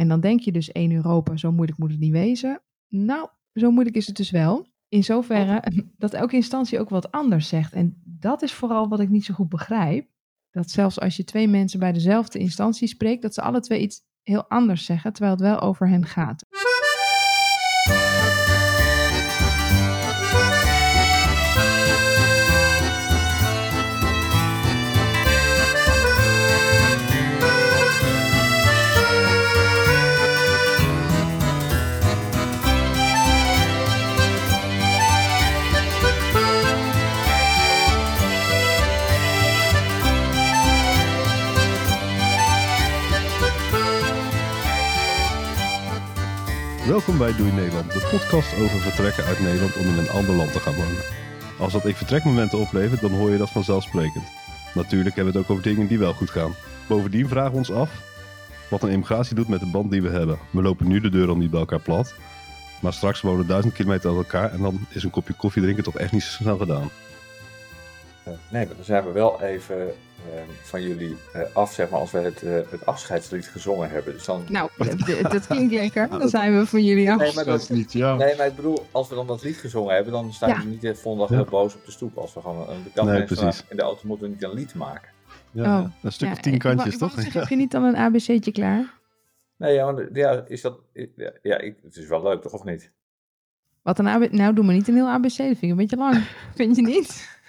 en dan denk je dus één Europa, zo moeilijk moet het niet wezen. Nou, zo moeilijk is het dus wel. In zoverre dat elke instantie ook wat anders zegt. En dat is vooral wat ik niet zo goed begrijp. Dat zelfs als je twee mensen bij dezelfde instantie spreekt, dat ze alle twee iets heel anders zeggen, terwijl het wel over hen gaat. Welkom bij Doei Nederland, de podcast over vertrekken uit Nederland om in een ander land te gaan wonen. Als dat ik vertrekmomenten oplevert, dan hoor je dat vanzelfsprekend. Natuurlijk hebben we het ook over dingen die wel goed gaan. Bovendien vragen we ons af wat een immigratie doet met de band die we hebben. We lopen nu de deur al niet bij elkaar plat, maar straks wonen duizend kilometer uit elkaar en dan is een kopje koffie drinken toch echt niet zo snel gedaan. Uh, nee, maar dan zijn we wel even van jullie uh, af, zeg maar, als we het, het afscheidslied gezongen hebben. Dus dan... Nou, dat klinkt lekker. Dan zijn we van jullie af. Nee, maar, dat, niet, ja. nee, maar ik bedoel, als we dan dat lied gezongen hebben, dan staan ja. we niet de volgende dag heel boos op de stoep. Als we gewoon een nee, precies. in de auto moeten we niet een lied maken. Ja, oh. een stuk of tien kantjes, toch? Zeg, heb je niet dan een ABC'tje klaar? Nee, ja, maar, ja, is dat, ja, ik, het is wel leuk, toch, of niet? Wat een ABC? Nou, doe maar niet een heel ABC, dat vind ik een beetje lang. vind je niet?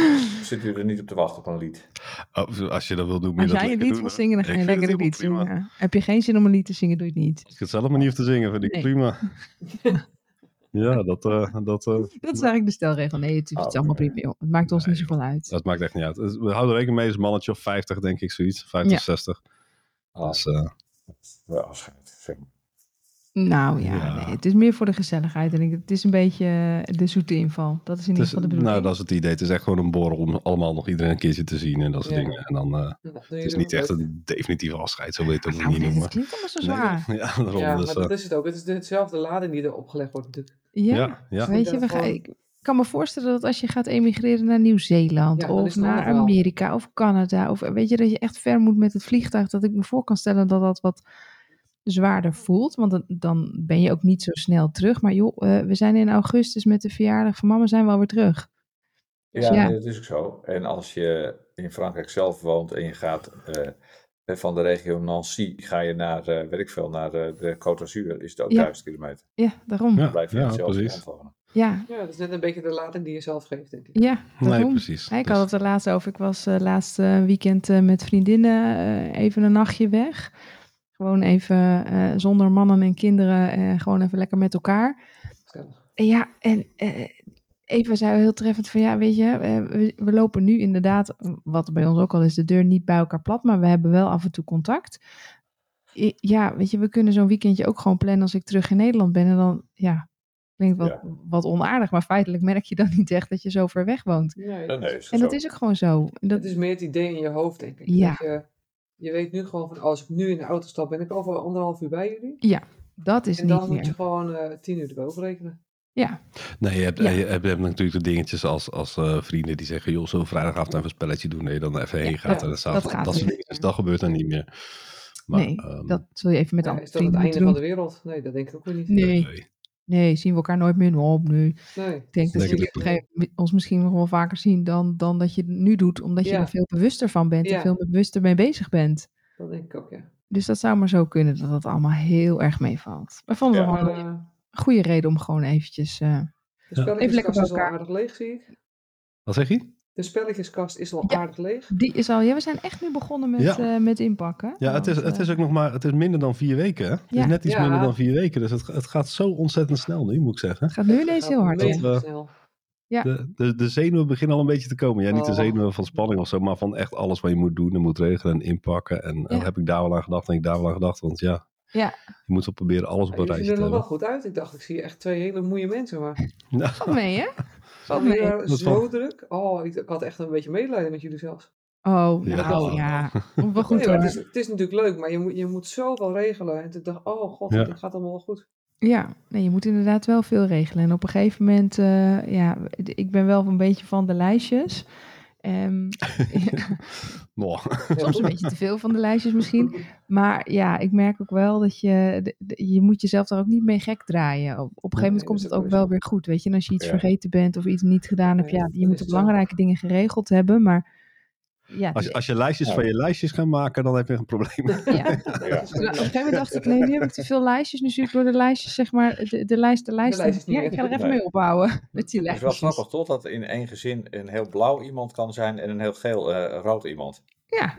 Zit u er niet op te wachten op een lied? Oh, als je dat wil doen, Als jij een lied wil zingen, dan ga je lekker een lied zingen. Heb je geen zin om een lied te zingen, doe je het niet. Als je het zelf maar niet hoeft te zingen, vind ik nee. prima. ja, dat... Uh, dat, uh, dat is eigenlijk de stelregel. Nee, het is oh, allemaal prima. Joh. Het maakt ons nee, niet zoveel uit. Dat maakt echt niet uit. We houden rekening mee, is een mannetje of 50, denk ik, zoiets. 50, ja. 60. Oh. Dus, uh, wel afscheid, zeg maar. Nou ja, ja. Nee, het is meer voor de gezelligheid. En ik, het is een beetje de zoete inval. Dat is in ieder geval de bedoeling. Nou, dat is het idee. Het is echt gewoon een borrel om allemaal nog iedereen een keertje te zien en dat soort ja. dingen. En dan, uh, ja, het is niet echt een definitieve afscheid, zo weet je het ook nou, niet noemen. Het klinkt allemaal zo zwaar. Nee, ja, daarom, ja, dus, maar dat is het ook. Het is dezelfde lading die er opgelegd wordt natuurlijk. Ja, ja, ja. weet je, we gaan, ik kan me voorstellen dat als je gaat emigreren naar Nieuw-Zeeland of naar Amerika of Canada, of weet je, dat je echt ver moet met het vliegtuig, dat ik me voor kan stellen dat dat wat zwaarder voelt. Want dan ben je ook niet zo snel terug. Maar joh, uh, we zijn in augustus met de verjaardag van mama zijn we alweer terug. Dus ja, ja. Nee, dat is ook zo. En als je in Frankrijk zelf woont en je gaat uh, van de regio Nancy, ga je naar, uh, weet ik veel, naar de Côte d'Azur, is het ook ja. duizend kilometer. Ja, daarom. Dan blijf je ja, zelf precies. Ja. ja, dat is net een beetje de lading die je zelf geeft, denk ik. Ja, daarom. Nee, precies. Ik had het er laatst over. Ik was uh, laatst uh, weekend uh, met vriendinnen even een nachtje weg. Gewoon even uh, zonder mannen en kinderen, uh, gewoon even lekker met elkaar. Ja, en uh, Eva zei heel treffend van ja, weet je, we, we, lopen nu inderdaad, wat bij ons ook al is, de deur niet bij elkaar plat, maar we hebben wel af en toe contact. Ja, weet je, we kunnen zo'n weekendje ook gewoon plannen als ik terug in Nederland ben en dan, ja, klinkt wat, ja. wat onaardig, maar feitelijk merk je dan niet echt dat je zo ver weg woont. Nee, nee, nee, en dat is ook gewoon zo. Dat... Het is meer het idee in je hoofd, denk ik. Ja. Dat je, je weet nu gewoon van, als ik nu in de auto stap, ben ik over anderhalf uur bij jullie. Ja, dat is en niet dan meer. moet je gewoon uh, tien uur erover rekenen. Ja. Nee, je hebt, Ja. je, hebt, je hebt natuurlijk de dingetjes als, als uh, vrienden die zeggen, joh, zullen we vrijdagavond even een spelletje doen? Nee, dan even heen gaat. Ja, en dat, dat gaat dat, soort niet. dingen, dat gebeurt dan niet meer. Maar, nee, ehm, dat zul je even met Ja, andere is dat het einde van de wereld? Nee, dat denk ik ook weer niet. Nee, nee. Nee, zien we elkaar nooit meer op nu. Nee. Ik denk dat jullie het op een gegeven moment ons misschien nog wel vaker zien dan, dan dat je het nu doet, omdat je Ja. er veel bewuster van bent en Ja. veel bewuster mee bezig bent. Dat denk ik ook, ja. Dus dat zou maar zo kunnen dat het allemaal heel erg meevalt. We vonden Ja. het Maar gewoon uh, een goede reden om gewoon eventjes... eh, de Even lekker bij elkaar. leeg, zie ik. Wat zeg je? De spelletjeskast is al Ja. aardig leeg. die is al... Ja, we zijn echt nu begonnen met, Ja. eh, met inpakken. Ja, het is, het is eh, ook nog maar, het is minder dan vier weken. Hè? Het Ja. is net iets Ja. minder dan vier weken. Dus het, het gaat zo ontzettend snel nu, moet ik zeggen. Het gaat nu ineens heel hard. Dat we- snel. Ja. De, de, de zenuwen beginnen al een beetje te komen. Ja, niet de Oh. zenuwen van spanning of zo, maar van echt alles wat je moet doen en moet regelen en inpakken. En, heb ik daar wel aan gedacht en ik daar wel aan gedacht. Want ja, Ja. je moet wel proberen alles op een jullie rijtje te er nog wel hebben. goed uit. Ik dacht, ik zie echt twee hele moeie mensen, maar... Nou, Valt mee, hè? Jullie waren Dat zo druk. Oh, ik, ik had echt een beetje medelijden met jullie zelfs. Oh, Ja. nou ja. Wel goed Nee, hoor. het, is, het is natuurlijk leuk, maar je moet, je moet zoveel regelen. En toen dacht ik, oh god, Ja. het gaat allemaal wel goed. Ja, nee, je moet inderdaad wel veel regelen. En op een gegeven moment, eh, ja, ik ben wel een beetje van de lijstjes. Ehm, Noh. soms een beetje te veel van de lijstjes misschien. Maar ja, ik merk ook wel dat je, de- de- je moet jezelf daar ook niet mee gek draaien. Op, op een gegeven moment Nee, komt dat het ook wel zo. weer goed. Weet je, en als je iets Ja. vergeten bent of iets niet gedaan hebt, Nee, ja, je moet de belangrijke dingen geregeld hebben. Maar ja, Als, je- als je lijstjes van je lijstjes gaat maken, dan heb je een probleem. ja. Ja. Op een gegeven moment dacht ik, nee, nu heb ik te veel lijstjes. Nu zie ik door de lijstjes, zeg maar, de, de lijst, de lijst. lijstjes ja, ik ga er even Nee. mee ophouden. Met die Het is wel lijstjes. grappig toch, dat in één gezin een heel blauw iemand kan zijn en een heel geel eh, rood iemand. Ja,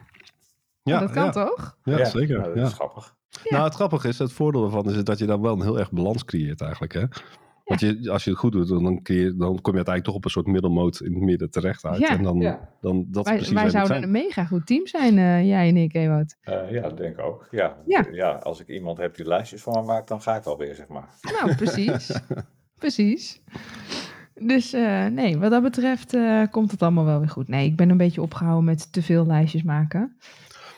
Ja, dat kan ja. toch? Ja, zeker. Nou, dat ja. is grappig. Nou, het grappige is, het voordeel ervan is dat je dan wel een heel erg balans creëert eigenlijk. Hè? Want je, als je het goed doet, dan, creëer, dan kom je uiteindelijk toch op een soort middelmoot in het midden terecht uit. Ja. En dan, Ja. dan dat Wij, precies wij je zouden zijn. een mega goed team zijn, eh, jij en ik, Ewout. Eh, ja, dat denk ik ook. Ja. Ja. als ik iemand heb die lijstjes van me maakt, dan ga ik alweer, zeg maar. Nou, precies. precies. Dus eh, nee, wat dat betreft eh, komt het allemaal wel weer goed. Nee, ik ben een beetje opgehouden met te veel lijstjes maken.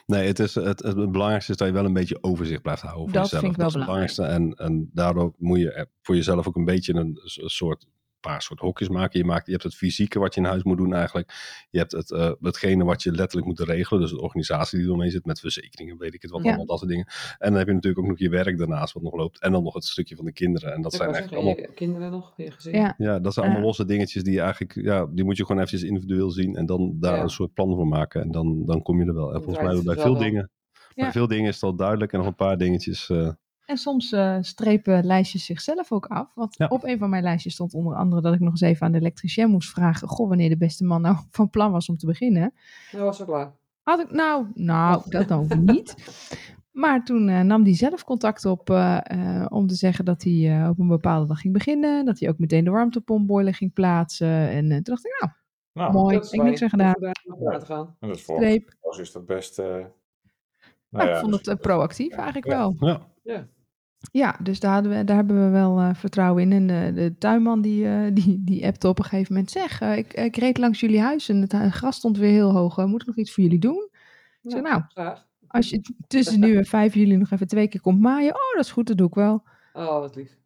Nee, het, is, het, het belangrijkste is dat je wel een beetje overzicht blijft houden voor Dat jezelf. vind ik wel dat is het belangrijkste. En, en daardoor moet je voor jezelf ook een beetje een soort paar soort hokjes maken. Je, maakt. je hebt het fysieke wat je in huis moet doen eigenlijk. Je hebt het, eh, hetgene wat je letterlijk moet regelen. Dus de organisatie die eromheen zit met verzekeringen, weet ik het wat, Ja. allemaal dat soort dingen. En dan heb je natuurlijk ook nog je werk daarnaast wat nog loopt. En dan nog het stukje van de kinderen. En dat Ik zijn eigenlijk zeggen, allemaal... je kinderen nog, je gezin. Ja, Ja, dat zijn allemaal losse dingetjes die je eigenlijk, ja, die moet je gewoon eventjes individueel zien en dan daar Ja. een soort plan voor maken. En dan, dan kom je er wel. En volgens mij bij veel dingen, Ja. bij veel dingen is het al duidelijk en nog een paar dingetjes. eh, en soms eh, strepen lijstjes zichzelf ook af. Want Ja. op een van mijn lijstjes stond onder andere dat ik nog eens even aan de elektricien moest vragen. Goh, wanneer de beste man nou van plan was om te beginnen. Nou, was wel klaar. Had ik, nou, nou, dat dan ook niet. Maar toen eh, nam hij zelf contact op eh, eh, om te zeggen dat hij eh, op een bepaalde dag ging beginnen. Dat hij ook meteen de warmtepompboiler ging plaatsen. En eh, toen dacht ik, nou, Nou, mooi, Dat ik niks aan gedaan. te gaan. dat is voor Streep. is dat best... eh, nou Nou, ja, ik vond het proactief eigenlijk Ja. wel. ja. Ja. Dus daar, hadden we, daar hebben we wel eh, vertrouwen in. En de, de tuinman die, eh, die, die appte op een gegeven moment. Zeg, eh, ik, ik reed langs jullie huis en het gras stond weer heel hoog. Eh, moet ik nog iets voor jullie doen? Ik zei, nou, graag. als je tussen nu en 5 juli nog even twee keer komt maaien. Oh, dat is goed, dat doe ik wel. Oh, wat lief.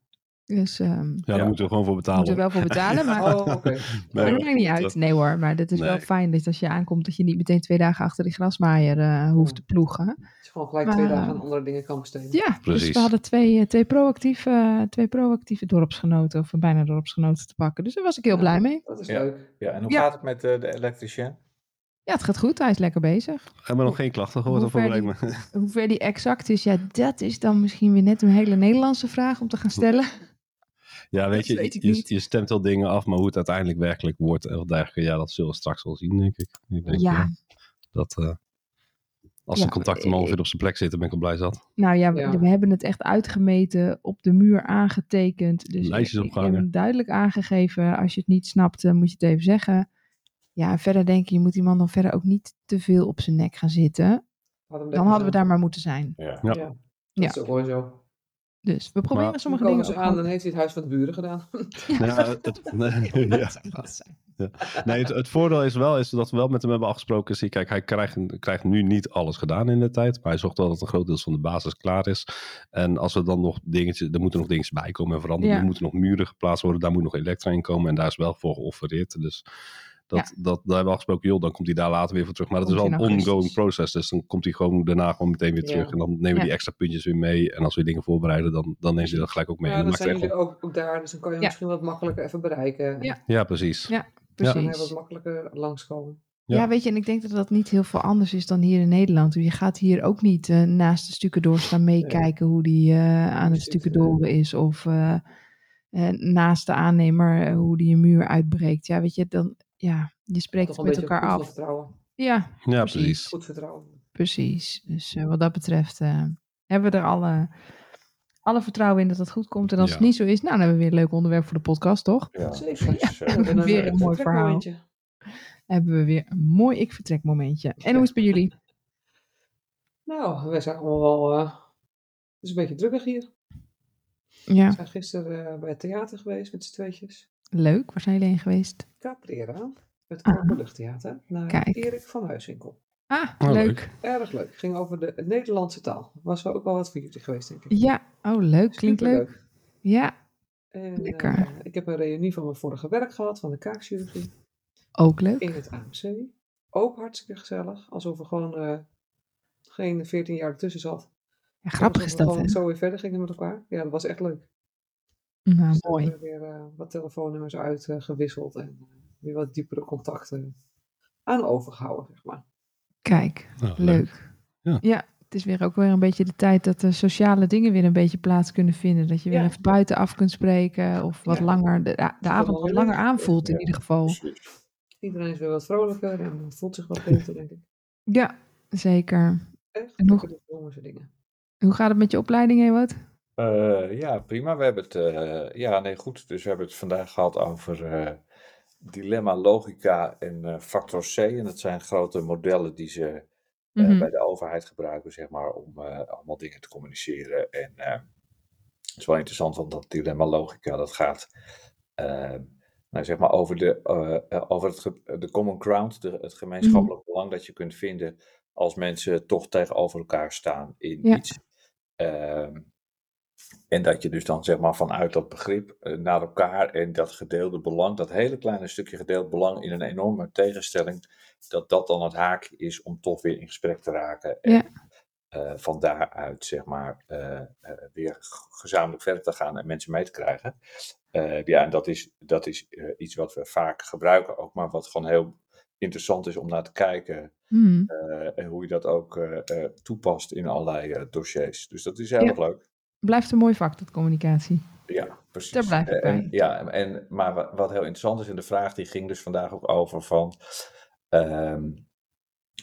Dus ehm ja, daar moeten we gewoon voor we betalen. moeten er wel voor betalen. Maar Oh, oké. maar dat maakt niet uit. Nee hoor, maar dat is wel Nee. fijn dat als je aankomt... dat je niet meteen twee dagen achter die grasmaaier eh, hoeft te ploegen. Dat je gewoon gelijk Maar- twee dagen aan andere dingen kan besteden. Ja, dus Precies. we hadden twee, eh, twee, proactieve, eh, twee proactieve dorpsgenoten... of bijna dorpsgenoten te pakken. Dus daar was ik heel Ja. blij mee. Dat is Ja. leuk. Ja, en hoe Ja. gaat het met eh, de elektricien? Ja, het gaat goed. Hij is lekker bezig. Hebben we nog geen klachten gehoord Hoe over ver die- problemen? Hoe ver die exact is, ja, dat is dan misschien weer net een hele Nederlandse vraag om te gaan stellen. Ja, weet Dat je, weet je, stemt wel dingen af, maar hoe het uiteindelijk werkelijk wordt en wat dergelijke, ja, dat zullen we straks wel zien, denk ik. ik denk, Ja. ja, dat eh, als Ja, de contacten eh, ongeveer op zijn plek zitten, ben ik al blij zat. Nou ja, we, Ja. we hebben het echt uitgemeten, op de muur aangetekend. Dus Lijstjes ik, ik heb opgehangen. hem duidelijk aangegeven. Als je het niet snapt, dan moet je het even zeggen. Ja, en verder denk je, je moet die man dan verder ook niet te veel op zijn nek gaan zitten. Had Dan hadden we daar maar moeten zijn. Ja. Ja. Ja. Ja. Dat is ook mooi zo. Dus we proberen Maar- sommige dingen ze aan, dan heeft hij het huis van de buren gedaan. Nou, het, nee, ja. Nee, het, het voordeel is wel is dat we wel met hem hebben afgesproken. Zie, kijk, hij krijgt, krijgt nu niet alles gedaan in de tijd. Maar hij zorgt wel dat een groot deel van de basis klaar is. En als er dan nog dingetjes, er moeten nog dingetjes bij komen en veranderen. Ja. Er moeten nog muren geplaatst worden. Daar moet nog elektra in komen. En daar is wel voor geoffereerd. Dus dat, dat, daar hebben we afgesproken, joh, dan komt hij daar later weer voor terug. Maar dat is wel een in ongoing process. Dus dan komt hij gewoon daarna gewoon meteen weer Ja. terug. En dan nemen we Ja. die extra puntjes weer mee. En als we dingen voorbereiden, dan, dan neemt hij dat gelijk ook mee. Ja, En dan dat zijn jullie ook, ook daar, dus dan kan je Ja. misschien wat makkelijker even bereiken. Ja. wel- ja, precies. Ja, Dan kan je Precies. wat makkelijker langskomen. Ja. Ja. weet je, en ik denk dat dat niet heel veel anders is dan hier in Nederland. Je gaat hier ook niet eh, naast de stukendoor staan meekijken hoe die eh, aan het Precies, stukendoren is. Of eh, naast de aannemer hoe die een muur uitbreekt. Ja, weet je, dan, ja, je spreekt met elkaar goed af. vertrouwen. Ja, Ja, Precies. precies. Goed vertrouwen. precies. Dus eh, wat dat betreft eh, hebben we er alle, alle vertrouwen in dat het goed komt. En als Ja. het niet zo is, nou, dan hebben we weer een leuk onderwerp voor de podcast, toch? Ja, Zeker. Ja, Ja. we hebben Weer een mooi vertrekmomentje. Hebben we weer een mooi ik-vertrekmomentje. En hoe is het bij jullie? Nou, wij zijn allemaal wel... eh, het is een beetje drukkig hier. Ja, We zijn gisteren eh, bij het theater geweest met z'n tweetjes. Leuk. Waar zijn jullie heen geweest? Caprera. Het Ah. Openluchttheater. Naar Kijk. Erik van Huiswinkel. Ah, Oh, leuk. Erg leuk. Ging over de Nederlandse taal. Was wel ook wel wat voor jullie geweest, denk ik. Ja, oh leuk. Klinkt leuk. Ja. En, Lekker. eh, ik heb een reunie van mijn vorige werk gehad, van de kaakchirurgie. Ook leuk. In het AMC. Ook hartstikke gezellig. Alsof er gewoon uh, geen 14 jaar ertussen zat. Ja, grappig is dat, gewoon hè? zo weer verder gingen met elkaar. Ja, dat was echt leuk. Nou, dus mooi. We weer uh, wat telefoonnummers uitgewisseld en uh, weer wat diepere contacten aan overgehouden, zeg maar. Kijk, Nou, leuk. leuk. Ja. ja, het is weer ook weer een beetje de tijd dat de sociale dingen weer een beetje plaats kunnen vinden. Dat je weer Ja. even buiten af kunt spreken of wat Ja. langer, de, de avond wat langer aanvoelt in Ja, ieder geval. Iedereen is weer wat vrolijker en voelt zich wat beter, denk ik. Ja, zeker. Echt En zomerse dingen. Hoe gaat het met je opleiding, Ewout? Eh, ja, prima. We hebben het, eh, ja, nee, goed. Dus we hebben het vandaag gehad over eh, dilemma, logica en eh, factor C. En dat zijn grote modellen die ze eh, Mhm. bij de overheid gebruiken, zeg maar, om eh, allemaal dingen te communiceren. En eh, het is wel interessant, want dat dilemma logica, dat gaat eh, nou, zeg maar over, de, eh, eh, over het, ge- de common ground, de, het gemeenschappelijk belang dat je kunt vinden als mensen toch tegenover elkaar staan in Ja. iets. Ehm, en dat je dus dan zeg maar vanuit dat begrip eh, naar elkaar en dat gedeelde belang, dat hele kleine stukje gedeeld belang in een enorme tegenstelling, dat dat dan het haakje is om toch weer in gesprek te raken. En Ja. eh, van daaruit zeg maar eh, weer gezamenlijk verder te gaan en mensen mee te krijgen. Ja, en dat is, dat is iets wat we vaak gebruiken ook, maar wat gewoon heel interessant is om naar te kijken. Eh, en hoe je dat ook toepast in allerlei dossiers. Dus dat is heel Ja. erg leuk. Blijft een mooi vak, dat communicatie. Ja, precies. Daar blijf ik Eh, en, bij. ja, en, maar wa- wat heel interessant is, en de vraag die ging dus vandaag ook over van, ehm,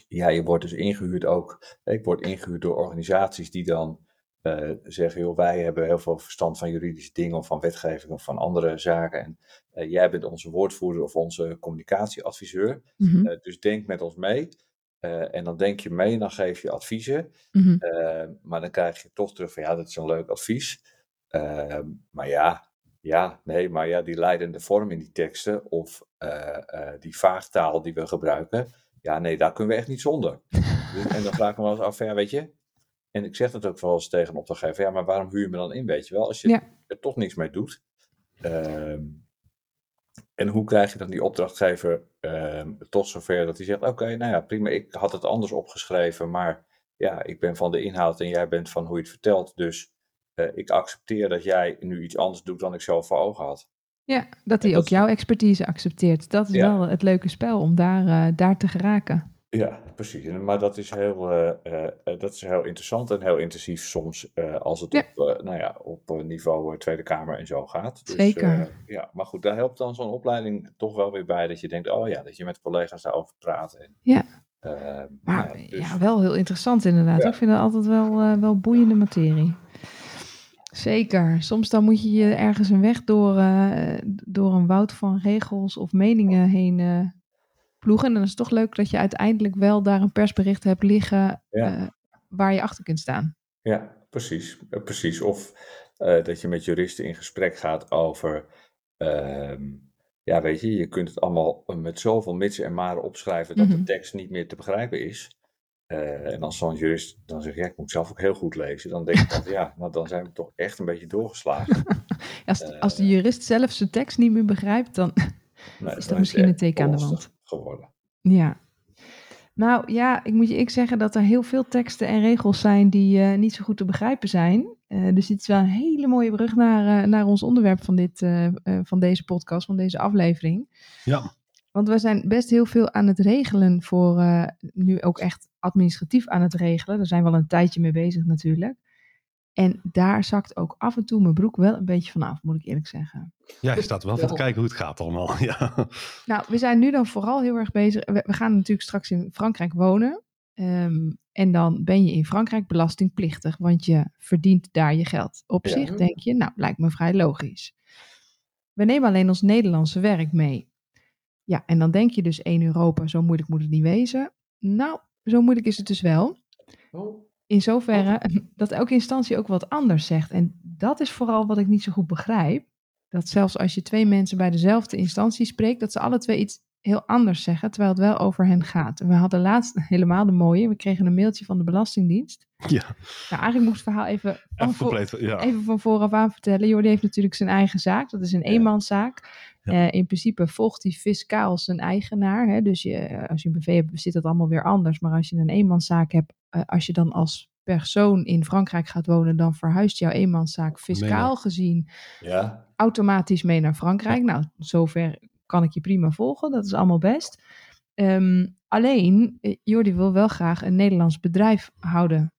ja, je wordt dus ingehuurd ook, ik word ingehuurd door organisaties die dan eh, zeggen, joh, wij hebben heel veel verstand van juridische dingen of van wetgeving of van andere zaken en eh, jij bent onze woordvoerder of onze communicatieadviseur, Mhm. Eh, dus denk met ons mee. Eh, en dan denk je mee en dan geef je adviezen. Mhm. Eh, maar dan krijg je toch terug van ja, dat is een leuk advies. Eh, maar ja, ja, nee, maar ja, die leidende vorm in die teksten of die vaagtaal die we gebruiken, ja, nee, daar kunnen we echt niet zonder. Dus- en dan vraag ik me wel eens af, ja, weet je, en ik zeg dat ook wel eens tegen een opdrachtgever, ja, maar waarom huur je me dan in, weet je wel, als je Ja. er toch niks mee doet. Ehm, en hoe krijg je dan die opdrachtgever ehm, tot zover dat hij zegt: Oké, nou ja, prima, ik had het anders opgeschreven, maar ja, ik ben van de inhoud en jij bent van hoe je het vertelt. Dus eh, ik accepteer dat jij nu iets anders doet dan ik zelf voor ogen had. Ja, dat hij ook jouw expertise accepteert. Dat is Ja. wel het leuke spel om daar, eh, daar te geraken. Ja, precies. En- Maar dat is heel, eh, eh, eh, dat is heel interessant en heel intensief soms eh, als het Ja. op, eh, nou ja, op eh, niveau eh, Tweede Kamer en zo gaat. Dus, Zeker. ja, maar goed, daar helpt dan zo'n opleiding toch wel weer bij dat je denkt, oh ja, dat je met collega's daarover praat. En, Ja. eh, Maar nou ja, dus- wel heel interessant inderdaad. Ik vind het altijd wel, eh, wel boeiende materie. Zeker. Soms dan moet je je ergens een weg door, eh, door een woud van regels of meningen heen eh, ploegen. En dan is het toch leuk dat je uiteindelijk wel daar een persbericht hebt liggen Ja. eh, waar je achter kunt staan. Ja, precies. Eh, precies. Of eh, dat je met juristen in gesprek gaat over, ehm, ja, weet je, je kunt het allemaal met zoveel mitsen en maren opschrijven dat Mhm. de tekst niet meer te begrijpen is. En als zo'n jurist dan zegt, ja, ik moet zelf ook heel goed lezen, dan denk ik van, ja, nou dan zijn we toch echt een beetje doorgeslagen. Als, Eh. als de jurist zelf zijn tekst niet meer begrijpt, dan Nee, Is dat misschien een teken aan de wand? Geworden. Ja. Nou ja, ik moet je ik zeggen dat er heel veel teksten en regels zijn die eh, niet zo goed te begrijpen zijn. Eh, dus dit is wel een hele mooie brug naar, eh, naar ons onderwerp van, dit, eh, eh, van deze podcast, van deze aflevering. Ja. Want we zijn best heel veel aan het regelen voor, eh, nu ook echt administratief aan het regelen. Daar zijn we al een tijdje mee bezig natuurlijk. En daar zakt ook af en toe mijn broek wel een beetje vanaf, moet ik eerlijk zeggen. Ja, je staat wel van te kijken hoe het gaat allemaal. Ja. Nou, we zijn nu dan vooral heel erg bezig. We, we gaan natuurlijk straks in Frankrijk wonen. Ehm, en dan ben je in Frankrijk belastingplichtig, want je verdient daar je geld. Op Ja. zich denk je, nou, lijkt me vrij logisch. We nemen alleen ons Nederlandse werk mee. Ja, en dan denk je dus 1 Europa, zo moeilijk moet het niet wezen. Nou, zo moeilijk is het dus wel. Oh, In zoverre dat elke instantie ook wat anders zegt. En dat is vooral wat ik niet zo goed begrijp. Dat zelfs als je twee mensen bij dezelfde instantie spreekt, dat ze alle twee iets heel anders zeggen, terwijl het wel over hen gaat. We hadden laatst helemaal de mooie, we kregen een mailtje van de Belastingdienst. Ja, Nou, eigenlijk moet ik het verhaal even van, even voor- compleet. Ja. even van vooraf aan vertellen. Jordi heeft natuurlijk zijn eigen zaak, dat is een Ja. eenmanszaak. Ja. Eh, in principe volgt hij fiscaal zijn eigenaar. Hè? Dus je, als je een BV hebt, zit dat allemaal weer anders. Maar als je een eenmanszaak hebt, eh, als je dan als persoon in Frankrijk gaat wonen, dan verhuist jouw eenmanszaak fiscaal gezien Ja, automatisch mee naar Frankrijk. Nou, zover kan ik je prima volgen. Dat is allemaal best. Ehm, alleen, eh, Jordi wil wel graag een Nederlands bedrijf houden.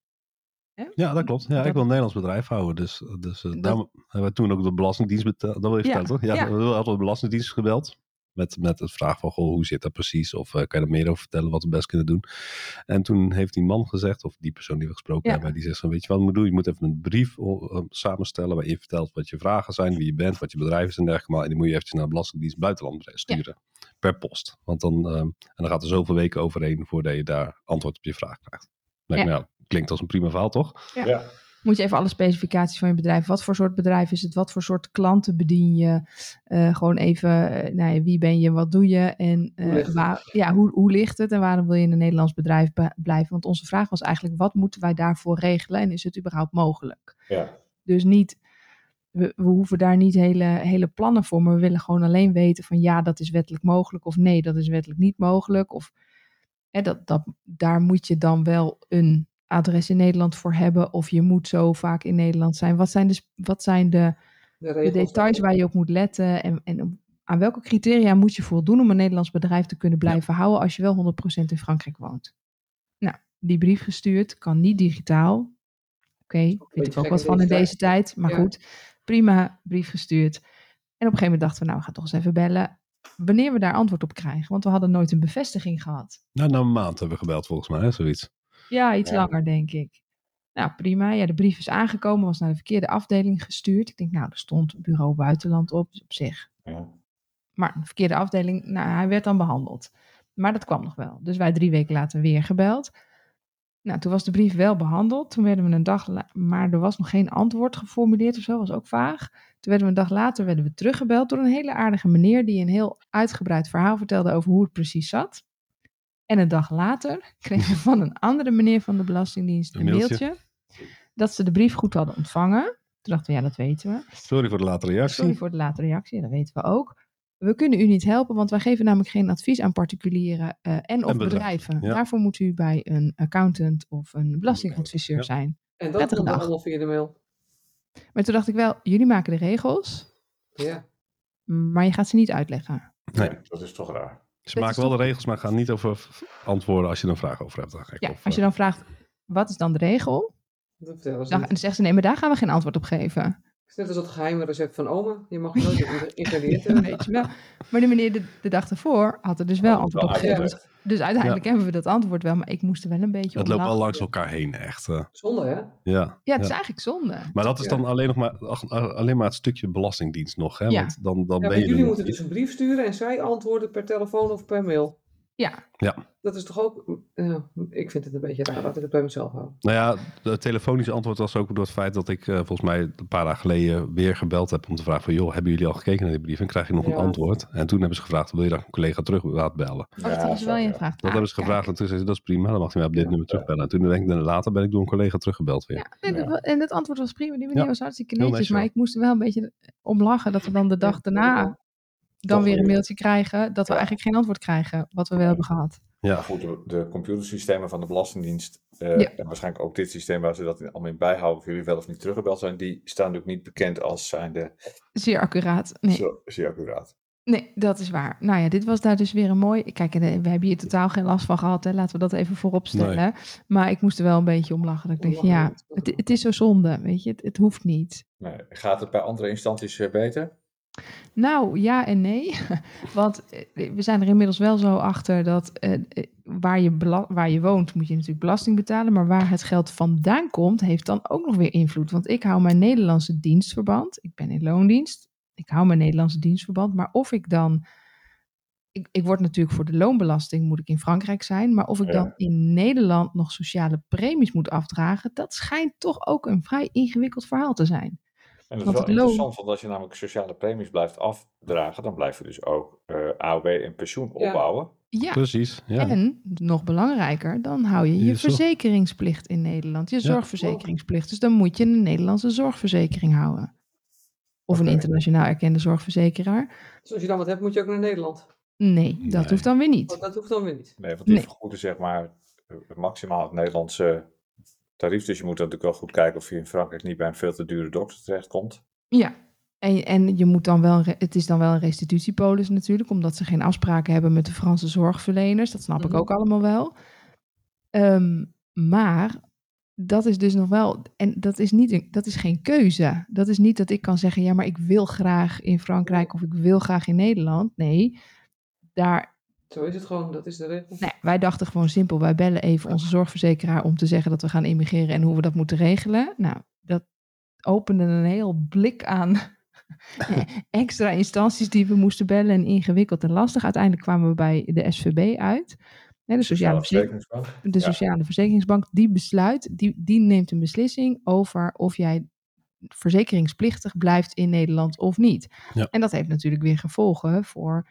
Ja, dat klopt. Ja, Dat- ik wil een Nederlands bedrijf houden. Dus, dus eh, Dat- daarom hebben we toen ook de Belastingdienst betaald. Dat wil je Ja, vertellen, toch? Ja, ja. we hadden de Belastingdienst gebeld. Met, met het vraag van, goh, hoe zit dat precies? Of eh, kan je er meer over vertellen wat we best kunnen doen? En toen heeft die man gezegd, of die persoon die we gesproken Ja. hebben, die zegt van, weet je wat je moet doen? Je moet even een brief eh, samenstellen waarin je vertelt wat je vragen zijn, wie je bent, wat je bedrijf is en dergelijke. Maar- En die moet je eventjes naar de Belastingdienst buitenland sturen. Per post. Want dan, eh, en dan gaat er zoveel weken overheen voordat je daar antwoord op je vraag krijgt. Lijkt me, Ja. ja, klinkt als een prima verhaal, toch? Ja. Moet je even alle specificaties van je bedrijf. Wat voor soort bedrijf is het? Wat voor soort klanten bedien je? Eh, gewoon even, eh, nou ja, wie ben je? Wat doe je? En eh, Hoe ligt het? waar, ja, hoe, hoe ligt het? En waarom wil je in een Nederlands bedrijf be- blijven? Want onze vraag was eigenlijk, wat moeten wij daarvoor regelen? En is het überhaupt mogelijk? ja. Dus niet, we, we hoeven daar niet hele, hele plannen voor, maar we willen gewoon alleen weten van ja, dat is wettelijk mogelijk of nee, dat is wettelijk niet mogelijk. Of hè, dat, dat, daar moet je dan wel een adres in Nederland voor hebben of je moet zo vaak in Nederland zijn. Wat zijn de, sp- wat zijn de, De, details waar je op moet letten en, en aan welke criteria moet je voldoen om een Nederlands bedrijf te kunnen blijven houden als je wel 100% in Frankrijk woont? Nou, die brief gestuurd, kan niet digitaal. Oké, vind ik beetje ook gek wat van in deze deze tijd, maar Ja. goed, prima, brief gestuurd. En op een gegeven moment dachten we, nou, we gaan toch eens even bellen wanneer we daar antwoord op krijgen, want we hadden nooit een bevestiging gehad. Nou, na een maand hebben we gebeld volgens mij, hè, zoiets. Ja, iets Ja. langer, denk ik. Nou, prima. Ja, de brief is aangekomen, was naar de verkeerde afdeling gestuurd. Ik denk, nou, er stond bureau buitenland op, dus op zich. ja. Maar de verkeerde afdeling, nou, hij werd dan behandeld. Maar dat kwam nog wel. Dus wij drie weken later weer gebeld. Nou, toen was de brief wel behandeld. Toen werden we een dag, maar er was nog geen antwoord geformuleerd of zo, was ook vaag. Toen werden we een dag later werden we teruggebeld door een hele aardige meneer die een heel uitgebreid verhaal vertelde over hoe het precies zat. En een dag later kregen we van een andere meneer van de Belastingdienst Een een mailtje. mailtje dat ze de brief goed hadden ontvangen. Toen dachten we, ja, dat weten we. Sorry voor de late reactie. Sorry voor de late reactie, dat weten we ook. We kunnen u niet helpen, want wij geven namelijk geen advies aan particulieren eh, en of En bedrijven, ja. Daarvoor moet u bij een accountant of een belastingadviseur Ja. zijn. En dat dag. allemaal via de mail. Maar toen dacht ik wel, jullie maken de regels, Ja. maar je gaat ze niet uitleggen. Nee. dat is toch raar. Ze Dit maken wel de regels, maar gaan niet over antwoorden als je er een vraag over hebt. Eigenlijk. Ja, Of, als je eh, dan vraagt, wat is dan de regel? Dat Dan, dan zegt ze, nee, maar daar gaan we geen antwoord op geven. Het is net als dat geheime recept van oma. Je mag nooit de ingrediënten hebben. Weet je wel. Maar de meneer de, de dag ervoor had er dus wel Oh, antwoord op gegeven. Dus uiteindelijk hebben we dat antwoord wel, maar ik moest er wel een beetje het om loopt wel langs elkaar heen, echt. eh, Zonde, hè? ja. Ja, het is eigenlijk zonde. Maar dat is dan alleen, nog maar, alleen maar het stukje belastingdienst nog. Hè? Ja. Want dan, dan Ja, ben maar je jullie moeten dus een brief sturen en zij antwoorden per telefoon of per mail. Ja, Dat is toch ook... ja, ik vind het een beetje raar dat ik het bij mezelf hou. Nou ja, het telefonische antwoord was ook door het feit dat ik eh, volgens mij een paar dagen geleden weer gebeld heb om te vragen van joh, hebben jullie al gekeken naar die brief en krijg je nog een Ja. antwoord? En toen hebben ze gevraagd, wil je dat een collega terug laat bellen? oh, dat hebben ze wel in gevraagd. Dat Ah, hebben ze kijk. gevraagd en toen zei ze, dat is prima, dan mag hij mij op dit Ja. nummer terugbellen. En toen denk ik, later ben ik door een collega teruggebeld weer. Ja, en, Ja. Het, en het antwoord was prima. Die meneer Ja. was hartstikke netjes. maar ik moest er wel een beetje om lachen dat we dan de dag Ja, daarna dan weer een mailtje krijgen dat we eigenlijk geen antwoord krijgen wat we wel hebben gehad. Ja. Goed, de, de computersystemen van de Belastingdienst, eh, Ja. en waarschijnlijk ook dit systeem waar ze dat in- allemaal in bijhouden, of jullie wel of niet teruggebeld zijn, die staan natuurlijk niet bekend als zijnde Zeer accuraat. Nee, zo, zeer accuraat. nee, dat is waar. Nou ja, dit was daar dus weer een mooi. Kijk, eh, we hebben hier totaal geen last van gehad. Hè. Laten we dat even voorop stellen. Maar ik moest er wel een beetje om lachen. Dat ik lachen, ja, het, het is zo zonde. Weet je, het, het hoeft niet. Nee, gaat het bij andere instanties eh, beter? Nou, ja en nee. Want eh, we zijn er inmiddels wel zo achter dat eh, eh, waar, je waar je woont, moet je natuurlijk belasting betalen. Maar waar het geld vandaan komt, heeft dan ook nog weer invloed. Want ik hou mijn Nederlandse dienstverband. Ik ben in loondienst. Ik hou mijn Nederlandse dienstverband. Maar of ik dan. Ik, ik word natuurlijk voor de loonbelasting moet ik in Frankrijk zijn. Maar of ik Ja. dan in Nederland nog sociale premies moet afdragen, dat schijnt toch ook een vrij ingewikkeld verhaal te zijn. En dat is Want wel interessant, want als je namelijk sociale premies blijft afdragen, dan blijf je dus ook eh AOW en pensioen Ja. opbouwen. Ja, Precies. Ja. en nog belangrijker, dan hou je je verzekeringsplicht in Nederland. Je zorgverzekeringsplicht. Dus dan moet je een Nederlandse zorgverzekering houden. Of een internationaal erkende zorgverzekeraar. Dus als je dan wat hebt, moet je ook naar Nederland. Nee, dat Nee. hoeft dan weer niet. Oh, dat hoeft dan weer niet. Nee, want die Nee. vergoeden zeg maar eh, maximaal het Nederlandse tarief. Dus je moet natuurlijk wel goed kijken of je in Frankrijk niet bij een veel te dure dokter terechtkomt. Ja, en, en je moet dan wel, het is dan wel een restitutiepolis natuurlijk, omdat ze geen afspraken hebben met de Franse zorgverleners. Dat snap ik Mhm. ook allemaal wel. Ehm, maar dat is dus nog wel, en dat is, niet een, dat is geen keuze. Dat is niet dat ik kan zeggen, ja, maar ik wil graag in Frankrijk of ik wil graag in Nederland. Nee, daar, Zo is het gewoon, dat is de regel. nee, wij dachten gewoon simpel, wij bellen even onze zorgverzekeraar om te zeggen dat we gaan immigreren en hoe we dat moeten regelen. Nou, dat opende een heel blik aan extra instanties die we moesten bellen en ingewikkeld en lastig. Uiteindelijk kwamen we bij de SVB uit. Hè, de Sociale, Verzeker- Verzekeringsbank. de Ja. Sociale Verzekeringsbank, die besluit, die, die neemt een beslissing over of jij verzekeringsplichtig blijft in Nederland of niet. Ja. En dat heeft natuurlijk weer gevolgen voor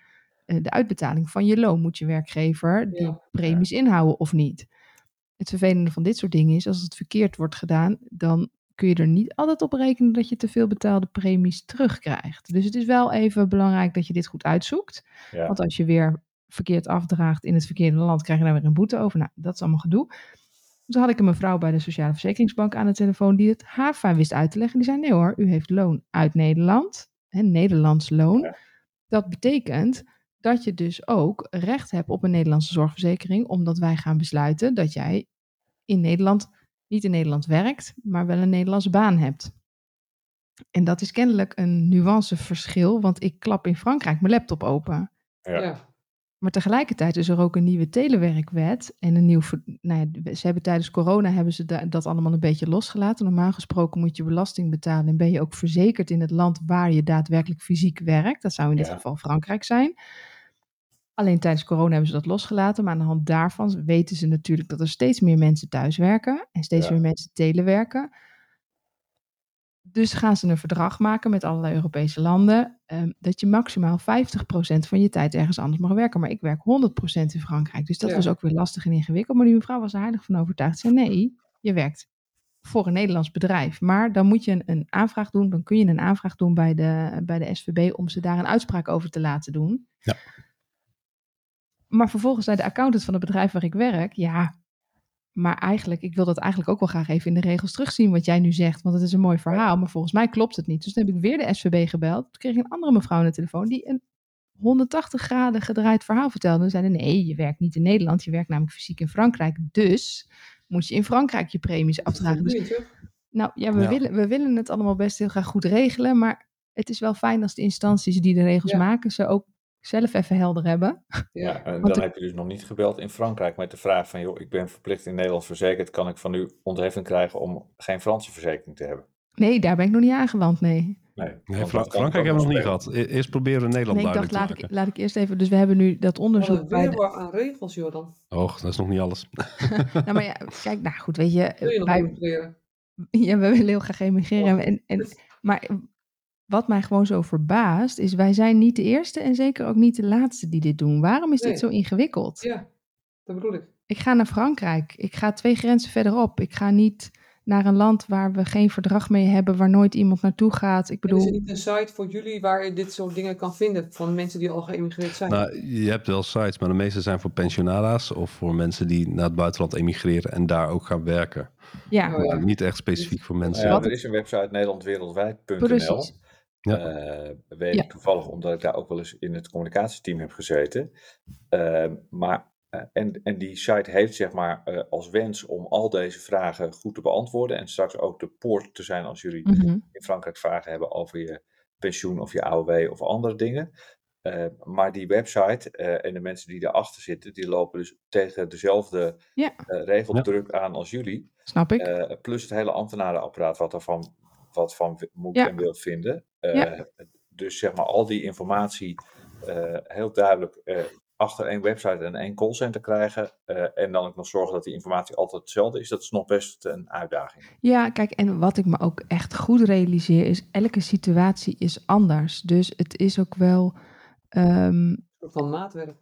de uitbetaling van je loon. Moet je werkgever die Ja. premies inhouden of niet? Het vervelende van dit soort dingen is, als het verkeerd wordt gedaan, dan kun je er niet altijd op rekenen dat je te veel betaalde premies terugkrijgt. Dus het is wel even belangrijk dat je dit goed uitzoekt. Ja. Want als je weer verkeerd afdraagt in het verkeerde land, krijg je daar weer een boete over. Nou, dat is allemaal gedoe. Toen had ik een mevrouw bij de Sociale Verzekeringsbank aan de telefoon die het haar fijn wist uit te leggen. Die zei, nee hoor, u heeft loon uit Nederland, hè, Nederlands loon. Ja. Dat betekent dat je dus ook recht hebt op een Nederlandse zorgverzekering, omdat wij gaan besluiten dat jij in Nederland, niet in Nederland werkt, maar wel een Nederlandse baan hebt. En dat is kennelijk een nuanceverschil, want ik klap in Frankrijk mijn laptop open. Ja. Maar tegelijkertijd is er ook een nieuwe telewerkwet en een nieuw. Nou ja, ze hebben tijdens corona hebben ze da- dat allemaal een beetje losgelaten. Normaal gesproken moet je belasting betalen en ben je ook verzekerd in het land waar je daadwerkelijk fysiek werkt. Dat zou in dit Ja. geval Frankrijk zijn. Alleen tijdens corona hebben ze dat losgelaten. Maar aan de hand daarvan weten ze natuurlijk dat er steeds meer mensen thuis werken en steeds Ja. meer mensen telewerken. Dus gaan ze een verdrag maken met allerlei Europese landen. ehm, dat je maximaal 50% van je tijd ergens anders mag werken. Maar ik werk 100% in Frankrijk. Dus dat Ja. was ook weer lastig en ingewikkeld. Maar die mevrouw was er heilig van overtuigd. Ze zei: nee, je werkt voor een Nederlands bedrijf. Maar dan moet je een, een aanvraag doen. Dan kun je een aanvraag doen bij de, bij de SVB om ze daar een uitspraak over te laten doen. Ja. Maar vervolgens zei de accountant van het bedrijf waar ik werk: ja. Maar eigenlijk, ik wil dat eigenlijk ook wel graag even in de regels terugzien wat jij nu zegt. Want het is een mooi verhaal, maar volgens mij klopt het niet. Dus toen heb ik weer de SVB gebeld. Toen kreeg ik een andere mevrouw aan de telefoon die een 180 graden gedraaid verhaal vertelde. En zeiden, nee, je werkt niet in Nederland. Je werkt namelijk fysiek in Frankrijk. Dus moet je in Frankrijk je premies afdragen. Dus, nou ja, we, Ja. Willen, we willen het allemaal best heel graag goed regelen. Maar het is wel fijn als de instanties die de regels Ja. maken... ze ook zelf even helder hebben. Ja, en dan de- heb je dus nog niet gebeld in Frankrijk met de vraag van, joh, ik ben verplicht in Nederland verzekerd, kan ik van u ontheffing krijgen om geen Franse verzekering te hebben? Nee, daar ben ik nog niet aangeland, nee. Nee, Nee, Fra- Frankrijk hebben we nog niet gehad. E- Eerst proberen we Nederland Nee, ik dacht, laat te ik, maken. laat ik eerst even... Dus we hebben nu dat Wat onderzoek een bij de... aan regels, joh, dan. Och, dat is nog niet alles. Nou, maar ja, kijk, nou goed, weet je... Wil je nog wij- emigreren? Ja, we willen heel graag emigreren. Oh. En, en, maar wat mij gewoon zo verbaast, is wij zijn niet de eerste en zeker ook niet de laatste die dit doen. Waarom is dit zo ingewikkeld? Ja, dat bedoel ik. Ik ga naar Frankrijk. Ik ga twee grenzen verderop. Ik ga niet naar een land waar we geen verdrag mee hebben, waar nooit iemand naartoe gaat. Ik En is er bedoel, niet een site voor jullie waar je dit soort dingen kan vinden van mensen die al geëmigreerd zijn? Nou, je hebt wel sites, maar de meeste zijn voor pensionara's of voor mensen die naar het buitenland emigreren en daar ook gaan werken. ja, Oh, ja. Niet echt specifiek voor mensen. ja, Wat- er is een website nederlandwereldwijd.nl. Ja. Eh, weet Ja. ik toevallig omdat ik daar ook wel eens in het communicatieteam heb gezeten. Eh, maar, eh, en, en die site heeft zeg maar eh, als wens om al deze vragen goed te beantwoorden. En straks ook de poort te zijn als jullie Mhm. in Frankrijk vragen hebben over je pensioen of je AOW of andere dingen. Maar die website en de mensen die daarachter zitten, die lopen dus tegen dezelfde regeldruk aan als jullie. Snap ik. Plus het hele ambtenarenapparaat wat daarvan wat van moet Ja. en wil vinden. Eh, Ja. Dus zeg maar al die informatie eh, heel duidelijk eh, achter één website en één callcenter krijgen. eh, en dan ook nog zorgen dat die informatie altijd hetzelfde is. Dat is nog best een uitdaging. Ja, kijk, en wat ik me ook echt goed realiseer is, elke situatie is anders. Dus het is ook wel, ehm, Van maatwerk.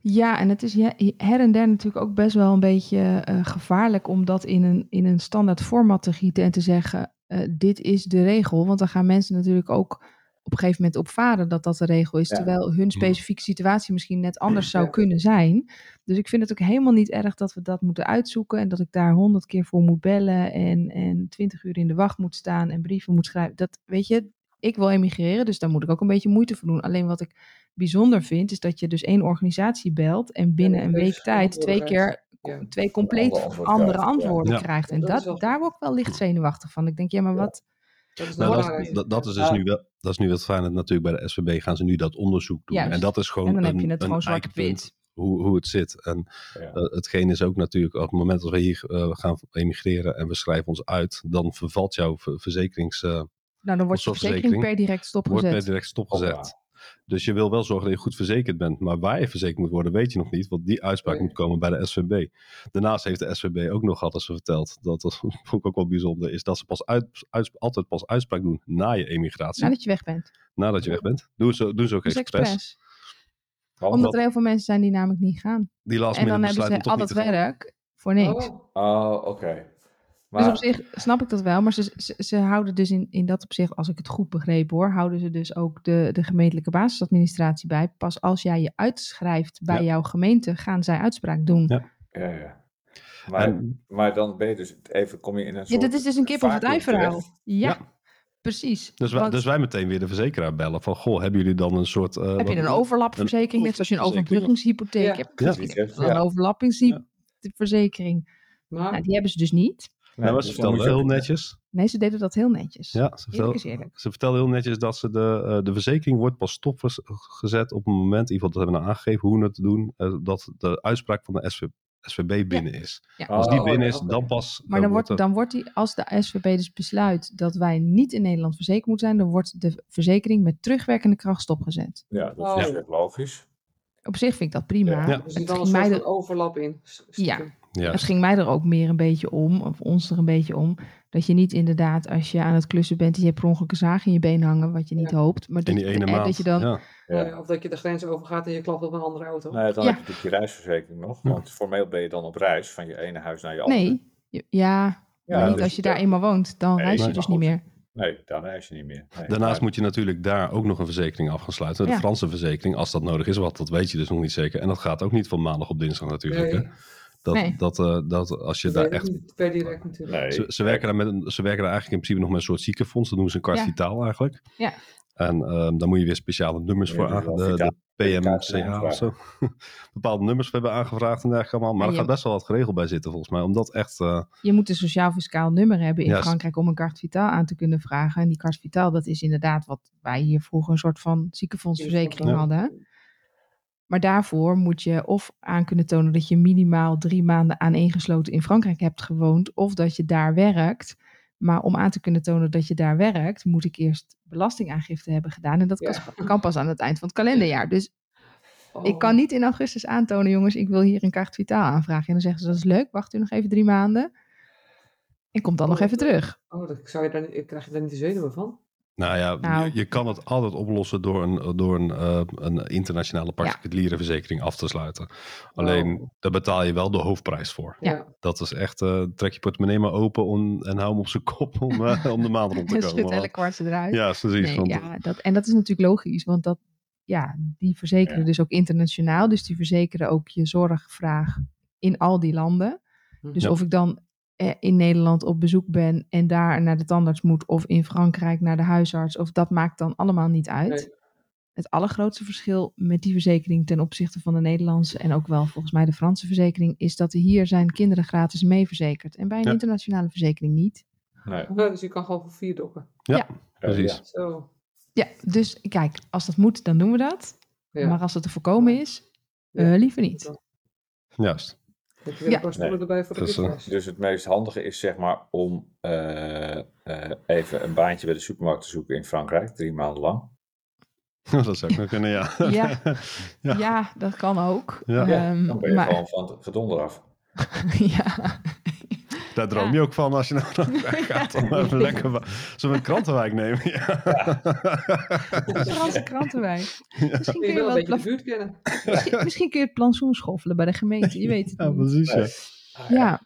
ja, en het is ja, her en der natuurlijk ook best wel een beetje eh, gevaarlijk om dat in een, in een standaard format te gieten en te zeggen, eh, dit is de regel. Want dan gaan mensen natuurlijk ook op een gegeven moment opvaren dat dat de regel is, Ja. terwijl hun specifieke situatie misschien net anders zou Ja. kunnen zijn. Dus ik vind het ook helemaal niet erg dat we dat moeten uitzoeken en dat ik daar honderd keer voor moet bellen en, en twintig uur in de wacht moet staan en brieven moet schrijven. Dat weet je, ik wil emigreren, dus daar moet ik ook een beetje moeite voor doen. Alleen wat ik bijzonder vind, is dat je dus één organisatie belt en binnen Ja, een week tijd twee keer Ja. twee compleet Andere antwoorden andere krijgt, ja. antwoorden Ja. krijgt. En Dat wel- daar word ik wel licht zenuwachtig van. Ik denk, ja, maar wat... Dat is Nou, nog dat, belangrijk. is, dat, dat is dus nu wel, dat is nu wat fijn. Natuurlijk bij de SVB gaan ze nu dat onderzoek doen. Juist. En dat is gewoon En dan een, heb je het gewoon zwarte eikpunt pit. Hoe, hoe het zit. En Ja. eh, hetgeen is ook natuurlijk, op het moment dat we hier eh, gaan emigreren en we schrijven ons uit, dan vervalt jouw ver- verzekerings, eh, Nou, dan wordt je verzekering per direct wordt per stopgezet. direct stopgezet. Dus je wil wel zorgen dat je goed verzekerd bent. Maar waar je verzekerd moet worden, weet je nog niet. Want die uitspraak Nee. moet komen bij de SVB. Daarnaast heeft de SVB ook nog ze verteld. Dat, dat vond ik ook wel bijzonder. Is dat ze pas uit, uit- altijd pas uitspraak doen na je emigratie. Nadat je weg bent. nadat je weg bent. Doen ze, doen ze ook Dus expres. expres. Omdat dat- er heel veel mensen zijn die namelijk niet gaan. Die last En dan hebben ze al dat werk voor niks. Oh, Oh, oké. Maar op zich snap ik dat wel. Maar ze, ze, ze houden dus in, in dat opzicht, als ik het goed begrepen hoor, houden ze dus ook de, de gemeentelijke basisadministratie bij. Pas als jij je uitschrijft bij Ja. jouw gemeente, gaan zij uitspraak doen. Ja. Ja, ja. Maar, En- maar dan ben je dus even, kom je in een Ja, soort dat is dus een kip of het ei verhaal. Ja, Ja. precies. Dus wij, Want dus wij meteen weer de verzekeraar bellen. Van, goh, hebben jullie dan een soort... eh, heb je een overlapverzekering, net zoals je een overbruggingshypotheek Ja. hebt. Ja. Ja. een overlappingsverzekering. maar Nou, die hebben ze dus niet. Ja, dus wel je heel netjes. Nee, ze deden dat heel netjes. Ja, ze eerlijk. ze vertelden heel netjes dat ze de, eh, de verzekering wordt pas stopgezet op het moment, in ieder geval dat hebben we nou aangegeven hoe het te doen, eh, dat de uitspraak van de SV, SVB binnen is. Ja. Als die Oh, binnen ja, is, dan pas... Maar dan wordt, er- dan wordt die, als de SVB dus besluit dat wij niet in Nederland verzekerd moeten zijn, dan wordt de verzekering met terugwerkende kracht stopgezet. Ja, dat Oh. is echt logisch. Op zich vind ik dat prima. Ja. Ja. er Het, zit dan een soort er, van overlap in. stiekem. Ja, het ging mij er ook meer een beetje om, of ons er een beetje om, dat je niet inderdaad als je aan het klussen bent en je hebt per ongeluk een zaag in je been hangen, wat je niet Ja. hoopt, maar in dat, die ene eh, maand. dat je dan... ja. Ja. Of dat je de grens overgaat en je klapt op een andere auto. Ja, dan Ja. heb je natuurlijk je reisverzekering nog. Want formeel ben je dan op reis van je ene huis naar je andere. Nee, ja, Ja, maar niet dus als je ja. daar eenmaal woont, dan Nee, reis je dus niet meer. Nee, dan reis je niet meer. Nee, Daarnaast maar- moet je natuurlijk daar ook nog een verzekering af gaan sluiten. De Ja. Franse verzekering, als dat nodig is, wat dat weet je dus nog niet zeker. En dat gaat ook niet van maandag op dinsdag natuurlijk. Nee. Hè? Dat, Nee. dat, eh, dat als je Dat daar echt niet per direct natuurlijk. Nee, Ze, ze, werken daar met een, ze werken daar eigenlijk in principe nog met een soort ziekenfonds. Dat noemen ze een kwart Ja. vitaal eigenlijk. Ja. En ehm daar moet je weer speciale nummers Ja, voor aan. De, de PMCA of zo. Bepaalde nummers hebben aangevraagd en dergelijke allemaal. Maar er gaat best wel wat geregeld bij zitten volgens mij. Omdat echt... eh, Je moet een sociaal-fiscaal nummer hebben in. Frankrijk om een carte vitale aan te kunnen vragen. En die carte vitale, dat is inderdaad wat wij hier vroeger een soort van ziekenfondsverzekering Ja. hadden. Maar daarvoor moet je of aan kunnen tonen dat je minimaal drie maanden aaneengesloten in Frankrijk hebt gewoond. Of dat je daar werkt. Maar om aan te kunnen tonen dat je daar werkt, moet ik eerst belastingaangifte hebben gedaan. En dat Ja. kan- pas aan het eind van het kalenderjaar. Dus Oh. ik kan niet in augustus aantonen, jongens, ik wil hier een carte vitale aanvragen. En dan zeggen ze, dat is leuk, wacht u nog even drie maanden. En komt dan nog even terug. Oh, dat zou je niet- krijg je daar niet de zenuwen van? Nou ja, Nou. Je, je kan het altijd oplossen door een, door een, eh, een internationale particuliere verzekering af te sluiten. Alleen, daar betaal je wel de hoofdprijs voor. Ja. Dat is echt, eh, trek je portemonnee maar open om, en hou hem op zijn kop om, eh, om de maand rond te En komen. schudt elk Want- kwartje eruit. Ja, precies. Nee, want- ja, dat, en dat is natuurlijk logisch, want dat, ja, die verzekeren Ja. dus ook internationaal. Dus die verzekeren ook je zorgvraag in al die landen. Dus Ja. of ik dan in Nederland op bezoek ben en daar naar de tandarts moet, of in Frankrijk naar de huisarts, of dat maakt dan allemaal niet uit. Nee. Het allergrootste verschil met die verzekering ten opzichte van de Nederlandse en ook wel volgens mij de Franse verzekering, is dat er hier zijn kinderen gratis mee verzekerd en bij een Ja. internationale verzekering niet. Nee. Dus je kan gewoon voor vier dokken. Ja, Eh, precies. ja. Zo. Ja, dus kijk, als dat moet, dan doen we dat. Ja. Maar als het te voorkomen is, Ja. eh, liever niet. Juist. Heb je weer Ja. een paar stoelen Nee. erbij voor de Dus? Dus het meest handige is zeg maar om eh, eh, even een baantje bij de supermarkt te zoeken in Frankrijk, drie maanden lang. dat zou ik nog kunnen, ja. Ja. Ja. Ja, dat kan ook. Ja. Ja, Ehm, dan ben je maar, gewoon van het gedonder af. ja. Daar droom Ja. je ook van als je nou naar weg gaat. Om even lekker... Zullen we een krantenwijk nemen? Ja. De Franse krantenwijk. Misschien Kun je wel het kennen. misschien, misschien kun je het plantsoen schoffelen bij de gemeente. Je weet het Ja, niet. precies, ja. Ah, Ja,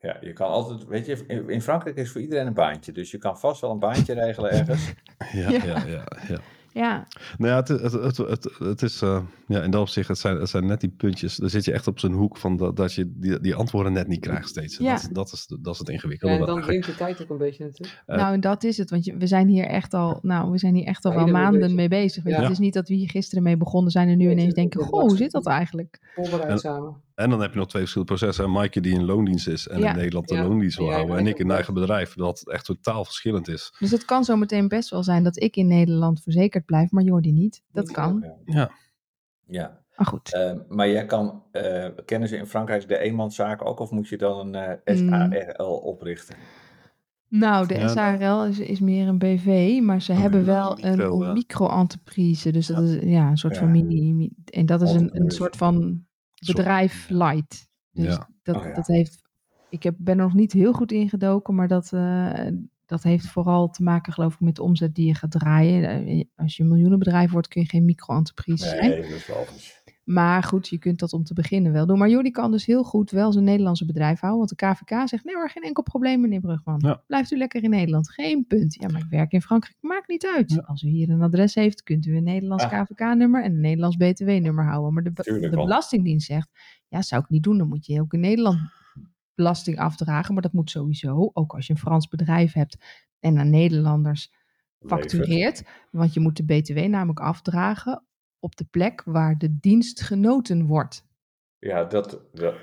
Ja, je kan altijd, weet je, in in Frankrijk is voor iedereen een baantje. Dus je kan vast wel een baantje regelen ergens. Ja, Ja. ja, ja. Nou ja, het, het, het, het, het is, eh, ja, in dat opzicht, het zijn, het zijn net die puntjes. Daar zit je echt op zo'n hoek van dat, dat je die, die antwoorden net niet krijgt steeds. Ja. Dat, dat, is, dat is het Ja, ingewikkelde. en dan drinkt de tijd ook een beetje natuurlijk. Eh, nou en dat is het. Want je, we zijn hier echt al, nou, we zijn hier echt al wel maanden bezig. mee bezig. Weet je. Ja. Het is niet dat we hier gisteren mee begonnen zijn en nu Nee, ineens denken, goh, hoe zit dat eigenlijk? Voorbereid En- samen. En dan heb je nog twee verschillende processen. Maaike die in loondienst is en Ja. in Nederland de Ja. loondienst wil houden. En ik in eigen bedrijf. Dat het echt totaal verschillend is. Dus het kan zo meteen best wel zijn dat ik in Nederland verzekerd blijf, maar Jordi niet. Dat kan. Ja. Ja. Maar goed. Ehm, maar jij kan, eh, kennen ze in Frankrijk de eenmanszaak ook? Of moet je dan een eh, Mm. SARL oprichten? Nou, de Ja. SARL is, is meer een BV, maar ze hebben wel een ja. micro-entreprise. Dus dat is ja, een soort Ja. van mini, mi- En dat is een, een soort van bedrijf light. Dus Ja. dat, Oh ja. dat heeft. Ik heb, ben er nog niet heel goed ingedoken, maar dat, eh, dat heeft vooral te maken, geloof ik, met de omzet die je gaat draaien. Eh, Als je een miljoenenbedrijf wordt, kun je geen micro-entreprise zijn. Nee, dat is logisch. Maar goed, je kunt dat om te beginnen wel doen. Maar Jordi kan dus heel goed wel zijn Nederlandse bedrijf houden. Want de KVK zegt, nee hoor, geen enkel probleem meneer Brugman. Ja. Blijft u lekker in Nederland. Geen punt. Ja, maar ik werk in Frankrijk. Maakt niet uit. Ja. Als u hier een adres heeft, kunt u een Nederlands Ah. KVK-nummer en een Nederlands BTW-nummer houden. Maar de, de Belastingdienst zegt, ja, zou ik niet doen. Dan moet je ook in Nederland belasting afdragen. Maar dat moet sowieso, ook als je een Frans bedrijf hebt en aan Nederlanders factureert. Want je moet de BTW namelijk afdragen op de plek waar de dienst genoten wordt. Ja, dat... dat...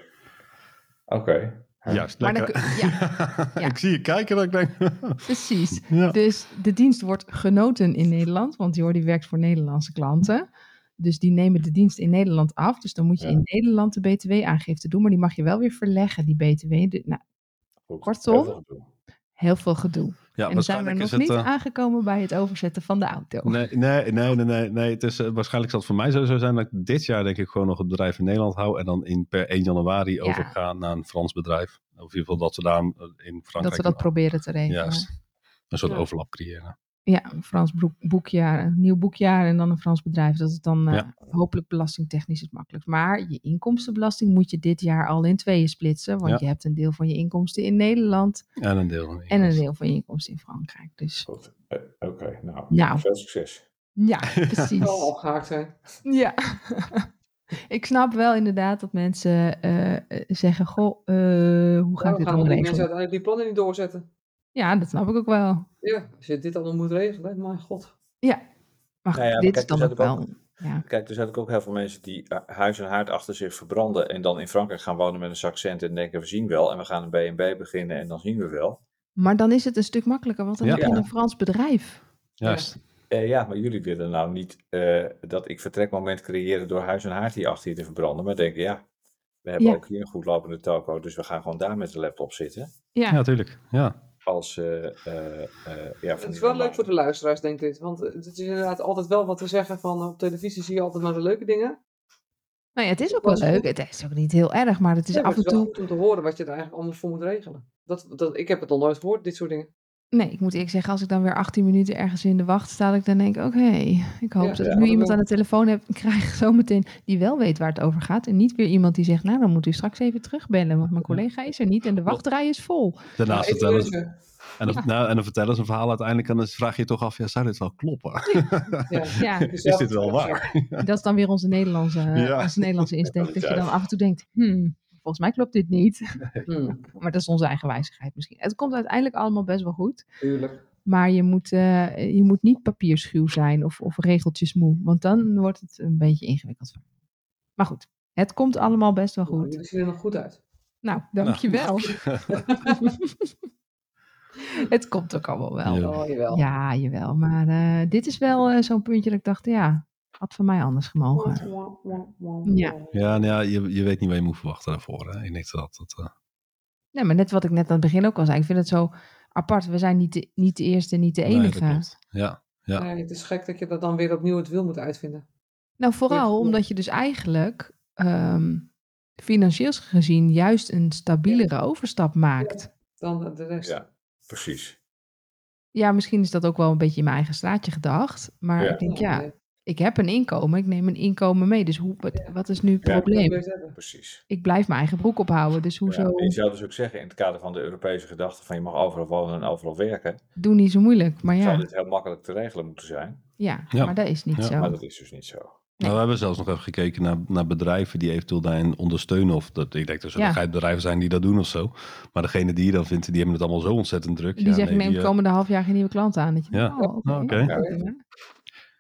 Oké. Juist, Maar dan lekker. kun- ja. ik zie je kijken dat ik denk... Precies. ja. Dus de dienst wordt genoten in Nederland, want Jordi werkt voor Nederlandse klanten. Dus die nemen de dienst in Nederland af. Dus dan moet je Ja. in Nederland de BTW-aangifte doen, maar die mag je wel weer verleggen, die BTW. De- nou, Goed. Kortom, Heel veel gedoe. heel veel gedoe. Ja, en zijn we nog het... niet eh, aangekomen bij het overzetten van de auto. Nee, nee, nee, nee, nee, nee. Het is, eh, waarschijnlijk zal het voor mij zo zo zijn dat ik dit jaar denk ik gewoon nog het bedrijf in Nederland hou en dan in per 1 januari overgaan naar een Frans bedrijf. Of in ieder geval dat we daar eh, in Frankrijk dat we dat proberen te regelen. Juist. een soort Ja. overlap creëren. Ja, een Frans broek- boekjaar, een nieuw boekjaar en dan een Frans bedrijf. Dat is dan eh, Ja. hopelijk belastingtechnisch het makkelijkst. Maar je inkomstenbelasting moet je dit jaar al in tweeën splitsen. Want Ja. je hebt een deel van je inkomsten in Nederland En een deel. en een deel van je inkomsten in Frankrijk. Dus Goed. Eh, Oké, nou, Nou. veel succes. ja, Het precies. zal afgehaakt zijn. Ja. Ik snap wel inderdaad dat mensen eh, zeggen, goh, eh, hoe ga Ja, ik dit gaan dan die mensen regelen? uiteindelijk die plannen niet doorzetten. Ja, dat snap ik ook wel. Ja, als je dit allemaal moet regelen, mijn god. Ja, maar goed, Nou ja, maar dit kijk, is dan er ook wel... Ja. Kijk, er zijn ook heel veel mensen die eh, huis en haard achter zich verbranden en dan in Frankrijk gaan wonen met een zak cent en denken we zien wel en we gaan een B&B beginnen en dan zien we wel. Maar dan is het een stuk makkelijker, want dan Ja. heb je Ja. een Frans bedrijf. Juist. Eh, ja, maar jullie willen nou niet eh, dat ik vertrekmoment creëren door huis en haard hier achter je te verbranden, maar denken ja, we hebben Ja. ook hier een goed lopende toko, dus we gaan gewoon daar met de laptop zitten. Ja, Ja, tuurlijk. Ja. Als, eh, eh, eh, ja, Het is wel leuk voor de luisteraars, denk ik. Want het is inderdaad altijd wel wat te zeggen van op televisie zie je altijd maar de leuke dingen. nou ja, het is ook wel leuk. Het is ook niet heel erg, maar het is Ja, af en het is wel toe... goed om te horen wat je er eigenlijk anders voor moet regelen. Dat, dat, ik heb het nog nooit gehoord, dit soort dingen. Nee, ik moet eerlijk zeggen, als ik dan weer 18 minuten ergens in de wacht sta, dat ik dan denk, oké, ik hoop Ja, dat ja, ik nu iemand aan de telefoon heb, krijg zometeen die wel weet waar het over gaat. En niet weer iemand die zegt, nou, dan moet u straks even terugbellen, want mijn collega is er niet en de wachtrij is vol. Daarnaast vertellen ze, en, dan, nou, en dan vertellen ze een verhaal uiteindelijk en dan vraag je je toch af, ja, zou dit wel kloppen? Ja. Ja, Is dit wel waar? dat is dan weer onze Nederlandse, Ja. onze Nederlandse insteek, dat je dan af en toe denkt, hmm, volgens mij klopt dit niet. Hmm, Maar dat is onze eigen wijzigheid misschien. Het komt uiteindelijk allemaal best wel goed. tuurlijk. Maar je moet, eh, je moet niet papierschuw zijn of, of regeltjes moe. Want dan wordt het een beetje ingewikkeld. Maar goed, het komt allemaal best wel Nou, goed. jullie zien er nog goed uit. Nou, dankjewel. het komt ook allemaal wel. Ja. Ja, Oh, jawel. jawel. Maar eh, dit is wel eh, zo'n puntje dat ik dacht, ja, had van mij anders gemogen. Ja. Ja, nou ja je, je weet niet wat je moet verwachten daarvoor. Hè? Ik denk dat dat... eh, Nee, maar net wat ik net aan het begin ook al zei. Ik vind het zo apart. We zijn niet de, niet de eerste, niet de nee, dat enige. klopt. Ja. Ja. Nee, het is gek dat je dat dan weer opnieuw het wil moet uitvinden. Nou, vooral omdat je dus eigenlijk ehm, financieel gezien juist een stabielere overstap maakt. Dan de rest. Ja, precies. Ja, misschien is dat ook wel een beetje in mijn eigen straatje gedacht. Maar Ja. ik denk, ja. Ik heb een inkomen, ik neem een inkomen mee. Dus hoe, wat, wat is nu het Ja. probleem? Precies. Ik blijf mijn eigen broek ophouden. Dus hoezo Ja, je zou dus ook zeggen, in het kader van de Europese gedachte van je mag overal wonen en overal werken, doe niet zo moeilijk. Maar zou ja, dit heel makkelijk te regelen moeten zijn. ja, Ja. maar dat is niet Ja. zo. Maar dat is dus niet zo. Nou, we hebben zelfs nog even gekeken naar, naar bedrijven die eventueel daarin ondersteunen. Of dat, ik denk dat er Ja. bedrijven zijn die dat doen of zo. Maar degene die je dan vindt, die hebben het allemaal zo ontzettend druk. Die Ja, zeggen, nee, neem die, het eh, komende half jaar geen nieuwe klanten aan. Dat je Ja. oh, oké. Oké.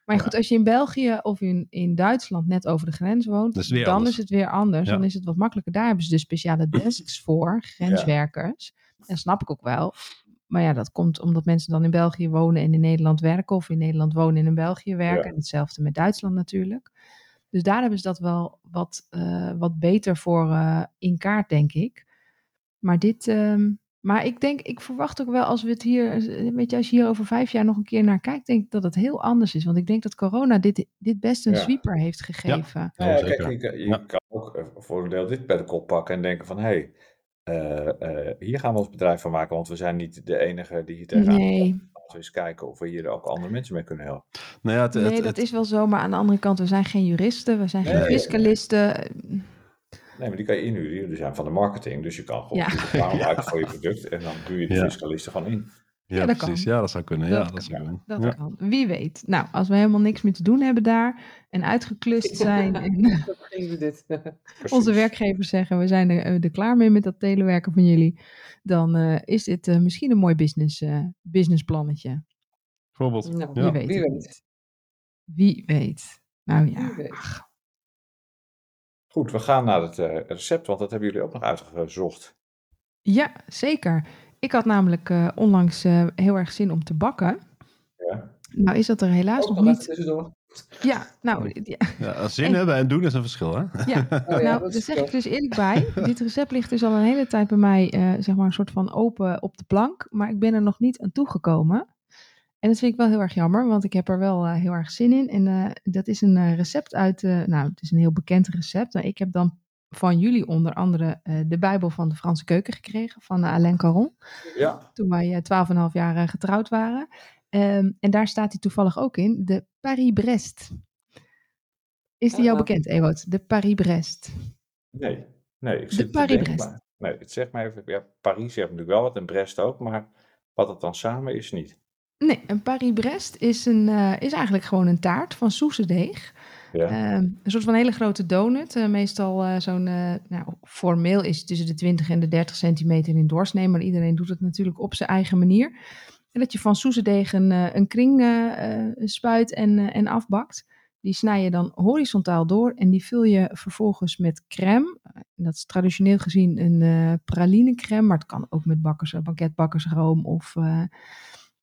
Maar goed, als je in België of in, in Duitsland net over de grens woont, is dan anders. is het weer anders. Dan is het wat makkelijker. Daar hebben ze dus speciale desks voor, grenswerkers. En snap ik ook wel. Maar ja, dat komt omdat mensen dan in België wonen en in Nederland werken. Of in Nederland wonen en in België werken. En hetzelfde met Duitsland natuurlijk. Dus daar hebben ze dat wel wat, eh, wat beter voor eh, in kaart, denk ik. Maar dit... ehm, maar ik denk, ik verwacht ook wel als we het hier, weet je, als je hier over vijf jaar nog een keer naar kijkt, denk ik dat het heel anders is. Want ik denk dat corona dit, dit best een Ja. sweeper heeft gegeven. Ja, ja, kijk, je, je Ja. kan ook eh, voor een deel dit bij de kop pakken en denken van, hé, hey, eh, eh, hier gaan we ons bedrijf van maken, want we zijn niet de enige die hier tegenaan Nee. Laten we eens kijken of we hier ook andere mensen mee kunnen helpen. Nou ja, het, het- Nee, dat het- is wel zo, maar aan de andere kant, we zijn geen juristen, we zijn geen Nee. fiscalisten. Nee, maar die kan je inhuren. Jullie zijn van de marketing, dus je kan gewoon Ja. een maken voor je product en dan doe je de Ja. fiscalisten gewoon in. ja, ja, dat precies. kan. Ja, dat zou kunnen. Ja, Dat kan. zou kunnen. Dat Ja. kan. Wie weet. Nou, als we helemaal niks meer te doen hebben daar en uitgeklust zijn en Dat gingen we dit. Precies. onze werkgevers zeggen, we zijn er, eh, er klaar mee met dat telewerken van jullie, dan eh, is dit eh, misschien een mooi business, eh, businessplannetje. Bijvoorbeeld. Nou, Ja. Wie weet wie weet. Wie weet. Nou ja, Wie weet. Goed, we gaan naar het eh, recept, want dat hebben jullie ook nog uitgezocht. Ja, zeker. Ik had namelijk eh, onlangs eh, heel erg zin om te bakken. Ja. Nou is dat er helaas Ook nog niet. tussendoor. Ja, nou, ja, Ja, zin En- hebben en doen is een verschil, hè? ja. Oh ja, nou, daar zeg ik dus eerlijk bij. Dit recept ligt dus al een hele tijd bij mij, eh, zeg maar, een soort van open op de plank. Maar ik ben er nog niet aan toegekomen. En dat vind ik wel heel erg jammer, want ik heb er wel eh, heel erg zin in. En eh, dat is een eh, recept uit, nou, het is een heel bekend recept. Nou, ik heb dan van jullie onder andere de Bijbel van de Franse keuken gekregen, van Alain Caron. Ja, toen wij twaalf en half jaar getrouwd waren. Ehm, en daar staat hij toevallig ook in, de Paris-Brest. Is die jou Ah. bekend, Ewout? De Paris-Brest. nee. Nee, ik De Paris-Brest. Nee, het zegt mij even, ja, Parijs heeft natuurlijk wel wat en Brest ook, maar wat het dan samen is niet. Nee, een Paris-Brest is, een, eh, is eigenlijk gewoon een taart van soesedeeg. Ja, Ehm, een soort van hele grote donut. eh, meestal eh, zo'n, nou, formeel is het tussen de 20 en de 30 centimeter in doorsnee. Maar iedereen doet het natuurlijk op zijn eigen manier. En dat je van soesedeeg een, een kring spuit en, en afbakt. Die snij je dan horizontaal door en die vul je vervolgens met crème. Dat is traditioneel gezien een pralinecrème, maar het kan ook met bakkers, banketbakkersroom of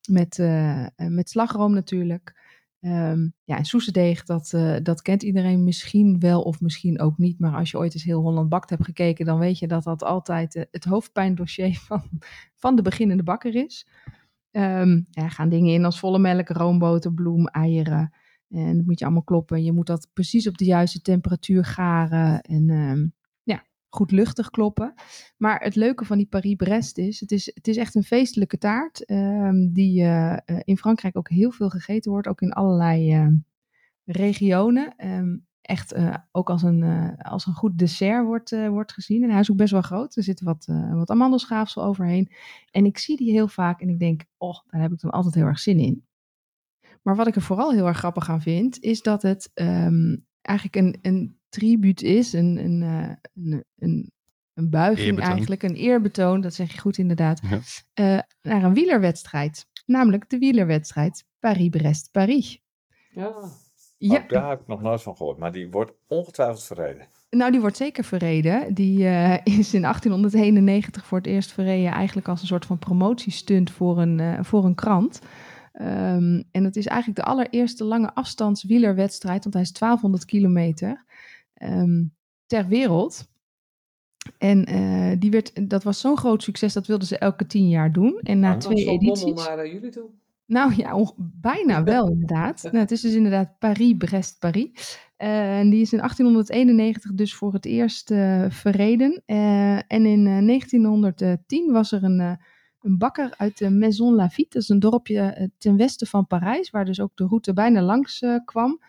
met, eh, eh, met slagroom natuurlijk. Ehm, ja, en soesedeeg, dat, eh, dat kent iedereen misschien wel of misschien ook niet. Maar als je ooit eens heel Holland Bakt hebt gekeken, dan weet je dat dat altijd het hoofdpijndossier van, van de beginnende bakker is. Ehm ja, gaan dingen in als volle melk, roomboter, bloem, eieren. En dat moet je allemaal kloppen. Je moet dat precies op de juiste temperatuur garen. En ehm, goed luchtig kloppen. Maar het leuke van die Paris-Brest is, het is, het is echt een feestelijke taart. ehm, die eh, eh, in Frankrijk ook heel veel gegeten wordt. Ook in allerlei ehm, regionen. Ehm, echt eh, ook als een, als een goed dessert wordt, wordt gezien. En hij is ook best wel groot. Er zit wat, wat amandelschaafsel overheen. En ik zie die heel vaak en ik denk, oh, daar heb ik dan altijd heel erg zin in. Maar wat ik er vooral heel erg grappig aan vind, is dat het eigenlijk een, een tribuut is, een, een, eh, een, een, een buiging Eerbetoon. eigenlijk, een eerbetoon, dat zeg je goed inderdaad, Ja. eh, naar een wielerwedstrijd. Namelijk de wielerwedstrijd Paris-Brest-Paris. Ja. Ja, daar heb ik nog nooit van gehoord, maar die wordt ongetwijfeld verreden. nou die wordt zeker verreden. Die eh, is in 1891 voor het eerst verreden, eigenlijk als een soort van promotiestunt voor een, eh, voor een krant. Ehm, en het is eigenlijk de allereerste lange afstands wielerwedstrijd, want hij is 1200 kilometer ehm, ter wereld. En eh, die werd, dat was zo'n groot succes, dat wilden ze elke tien jaar doen. En na twee edities. naar eh, jullie toe. Nou ja, bijna wel inderdaad. Nou, het is dus inderdaad Paris-Brest-Paris. Eh, en die is in 1891 dus voor het eerst verreden. En in eh, 1910 was er een, een bakker uit de Maison Lafitte. Dat is een dorpje eh, ten westen van Parijs, waar dus ook de route bijna langs eh, kwam.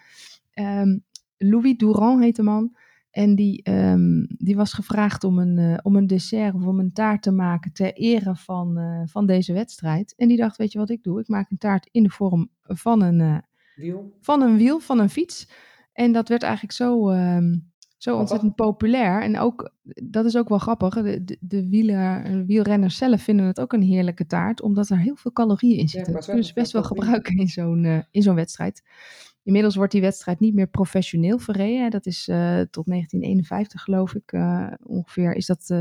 Ehm, Louis Durand heet de man. En die, ehm, die was gevraagd om een, eh, om een dessert of om een taart te maken ter ere van, van deze wedstrijd. En die dacht, weet je wat ik doe? Ik maak een taart in de vorm van een, Wiel. van een wiel, van een fiets. En dat werd eigenlijk zo, ehm, zo ontzettend populair. En ook, dat is ook wel grappig, de, de, de wieler, wielrenners zelf vinden het ook een heerlijke taart, omdat er heel veel calorieën in zitten. dat kunnen ze best wel gebruiken in zo'n eh, in zo'n wedstrijd. Inmiddels wordt die wedstrijd niet meer professioneel verreden. hè. Dat is eh, tot 1951 geloof ik eh, ongeveer. Is dat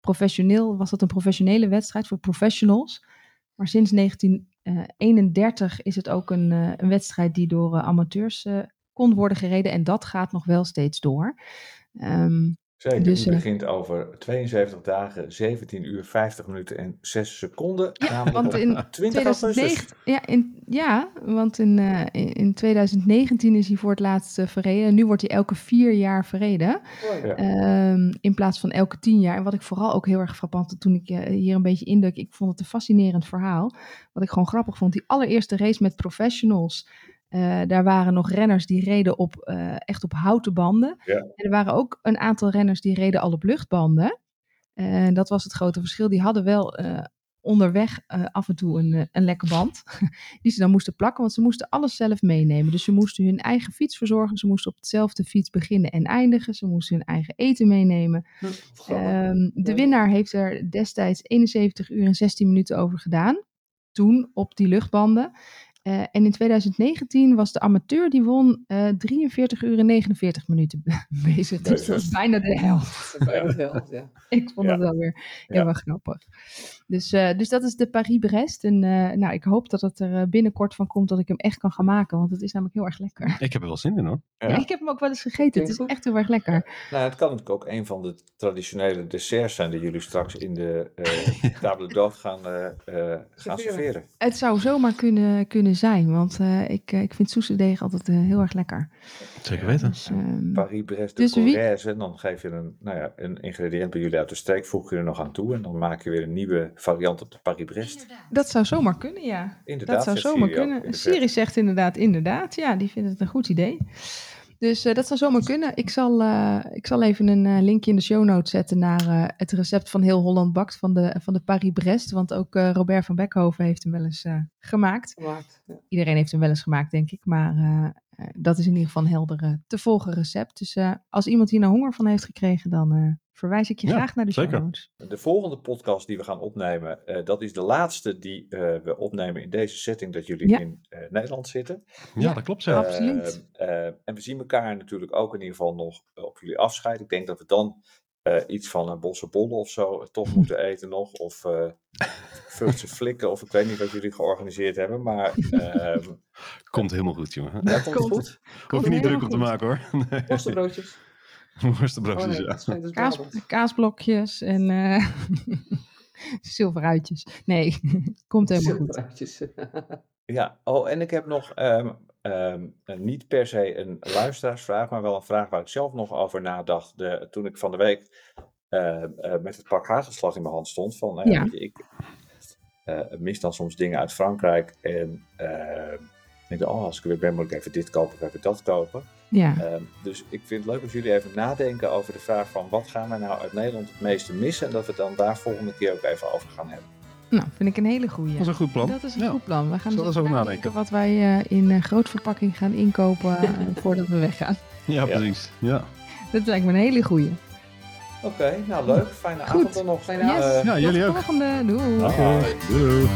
professioneel, was dat een professionele wedstrijd voor professionals. Maar sinds 1931 is het ook een, een wedstrijd die door amateurs kon worden gereden. En dat gaat nog wel steeds door. Zeker, Dus, die eh, begint over 72 dagen, 17 uur, 50 minuten en 6 seconden. namelijk want in 20 augustus. 2009, ja, in, ja, want in, eh, in, in 2019 is hij voor het laatst eh, verreden. En nu wordt hij elke vier jaar verreden. Ja. Ehm, in plaats van elke tien jaar. En wat ik vooral ook heel erg frappant toen ik hier een beetje induk. Ik vond het een fascinerend verhaal. Wat ik gewoon grappig vond. Die allereerste race met professionals. Eh, daar waren nog renners die reden op, eh, echt op houten banden. Ja. En er waren ook een aantal renners die reden al op luchtbanden. En dat was het grote verschil. Die hadden wel eh, onderweg eh, af en toe een, eh, een lekke band. die ze dan moesten plakken, want ze moesten alles zelf meenemen. Dus ze moesten hun eigen fiets verzorgen. Ze moesten op hetzelfde fiets beginnen en eindigen. Ze moesten hun eigen eten meenemen. Grappig. Ehm, de winnaar heeft er destijds 71 uur en 16 minuten over gedaan. Toen op die luchtbanden. Eh, en in 2019 was de amateur die won eh 43 uur en 49 minuten bezig. Dus dat is bijna de helft. Dat is bijna het helft, ja. Ik vond Ja. het wel weer heel Ja. erg grappig. Dus, eh, dus dat is de Paris-Brest. En eh, nou, ik hoop dat het er eh, binnenkort van komt dat ik hem echt kan gaan maken. Want het is namelijk heel erg lekker. Ik heb er wel zin in hoor. Ja. Ja, ik heb hem ook wel eens gegeten. Het is goed. echt heel erg lekker. Nou, het kan natuurlijk ook een van de traditionele desserts zijn die jullie straks in de eh table d'hôte gaan, eh, eh, gaan Serveren. serveren. Het zou zomaar kunnen, kunnen zijn. Want eh, ik, eh, ik vind soesedeeg altijd eh, heel erg lekker. Zeker weten. Dus, ehm, Paris-Brest de Dus wie- Corrèze. Dan geef je een, nou ja, een ingrediënt bij jullie uit de streek, voeg je er nog aan toe. En dan maak je weer een nieuwe variant op de Paris-Brest. dat zou zomaar kunnen, ja. Inderdaad, Dat zou zomaar kunnen. Siri zegt inderdaad, inderdaad. Ja, die vindt het een goed idee. Dus eh, dat zou zomaar kunnen. Ik zal, eh, ik zal even een eh, linkje in de show notes zetten naar het recept van Heel Holland Bakt van de, van de Paris-Brest. Want ook Robert van Beckhoven heeft hem wel eens gemaakt. Gemaakt. Ja. Iedereen heeft hem wel eens gemaakt, denk ik. Maar dat is in ieder geval een helder eh, te volgen recept. Dus eh, als iemand hier nou honger van heeft gekregen, dan eh, verwijs ik je Ja, graag naar de show zeker. notes. De volgende podcast die we gaan opnemen, eh, dat is de laatste die eh, we opnemen in deze setting dat jullie Ja. in eh, Nederland zitten. Ja, dat klopt. Ja. Eh, Absoluut. Eh, eh, en we zien elkaar natuurlijk ook in ieder geval nog eh, op jullie afscheid. Ik denk dat we dan eh, iets van een bosse bollen of zo eh, toch moeten eten nog. Of eh vruchtse flikken, of ik weet niet wat jullie georganiseerd hebben. Maar ehm Komt helemaal goed, jongen. komt Komt. goed. Hoef je niet druk op te maken hoor. Nee. Worstenbroodjes. Worstenbroodjes, Oh nee, ja. dus Kaas, kaasblokjes en eh zilveruitjes. Nee, komt helemaal goed. Zilveruitjes. Ja, oh, en ik heb nog ehm, ehm, niet per se een luisteraarsvraag, maar wel een vraag waar ik zelf nog over nadacht. De, toen ik van de week eh, eh, met het pak hagelslag in mijn hand stond. Van, nou ja, ik eh, mis dan soms dingen uit Frankrijk. En eh, ik denk, oh, als ik er weer ben, moet ik even dit kopen of even dat kopen. Ja, Ehm, dus ik vind het leuk als jullie even nadenken over de vraag van wat gaan wij nou uit Nederland het meeste missen. En dat we het dan daar volgende keer ook even over gaan hebben. Nou, vind ik een hele goeie. Dat is een goed plan. Dat is een Ja. goed plan. We gaan Zullen we dus eens over nadenken wat wij eh, in eh, grootverpakking gaan inkopen eh, voordat we weggaan. Ja, precies. Ja. Dat lijkt me een hele goeie. Oké, nou leuk. Fijne Goed. avond dan nog. Fijne avond. Ja, Tot jullie de ook. volgende. Doei. Doei.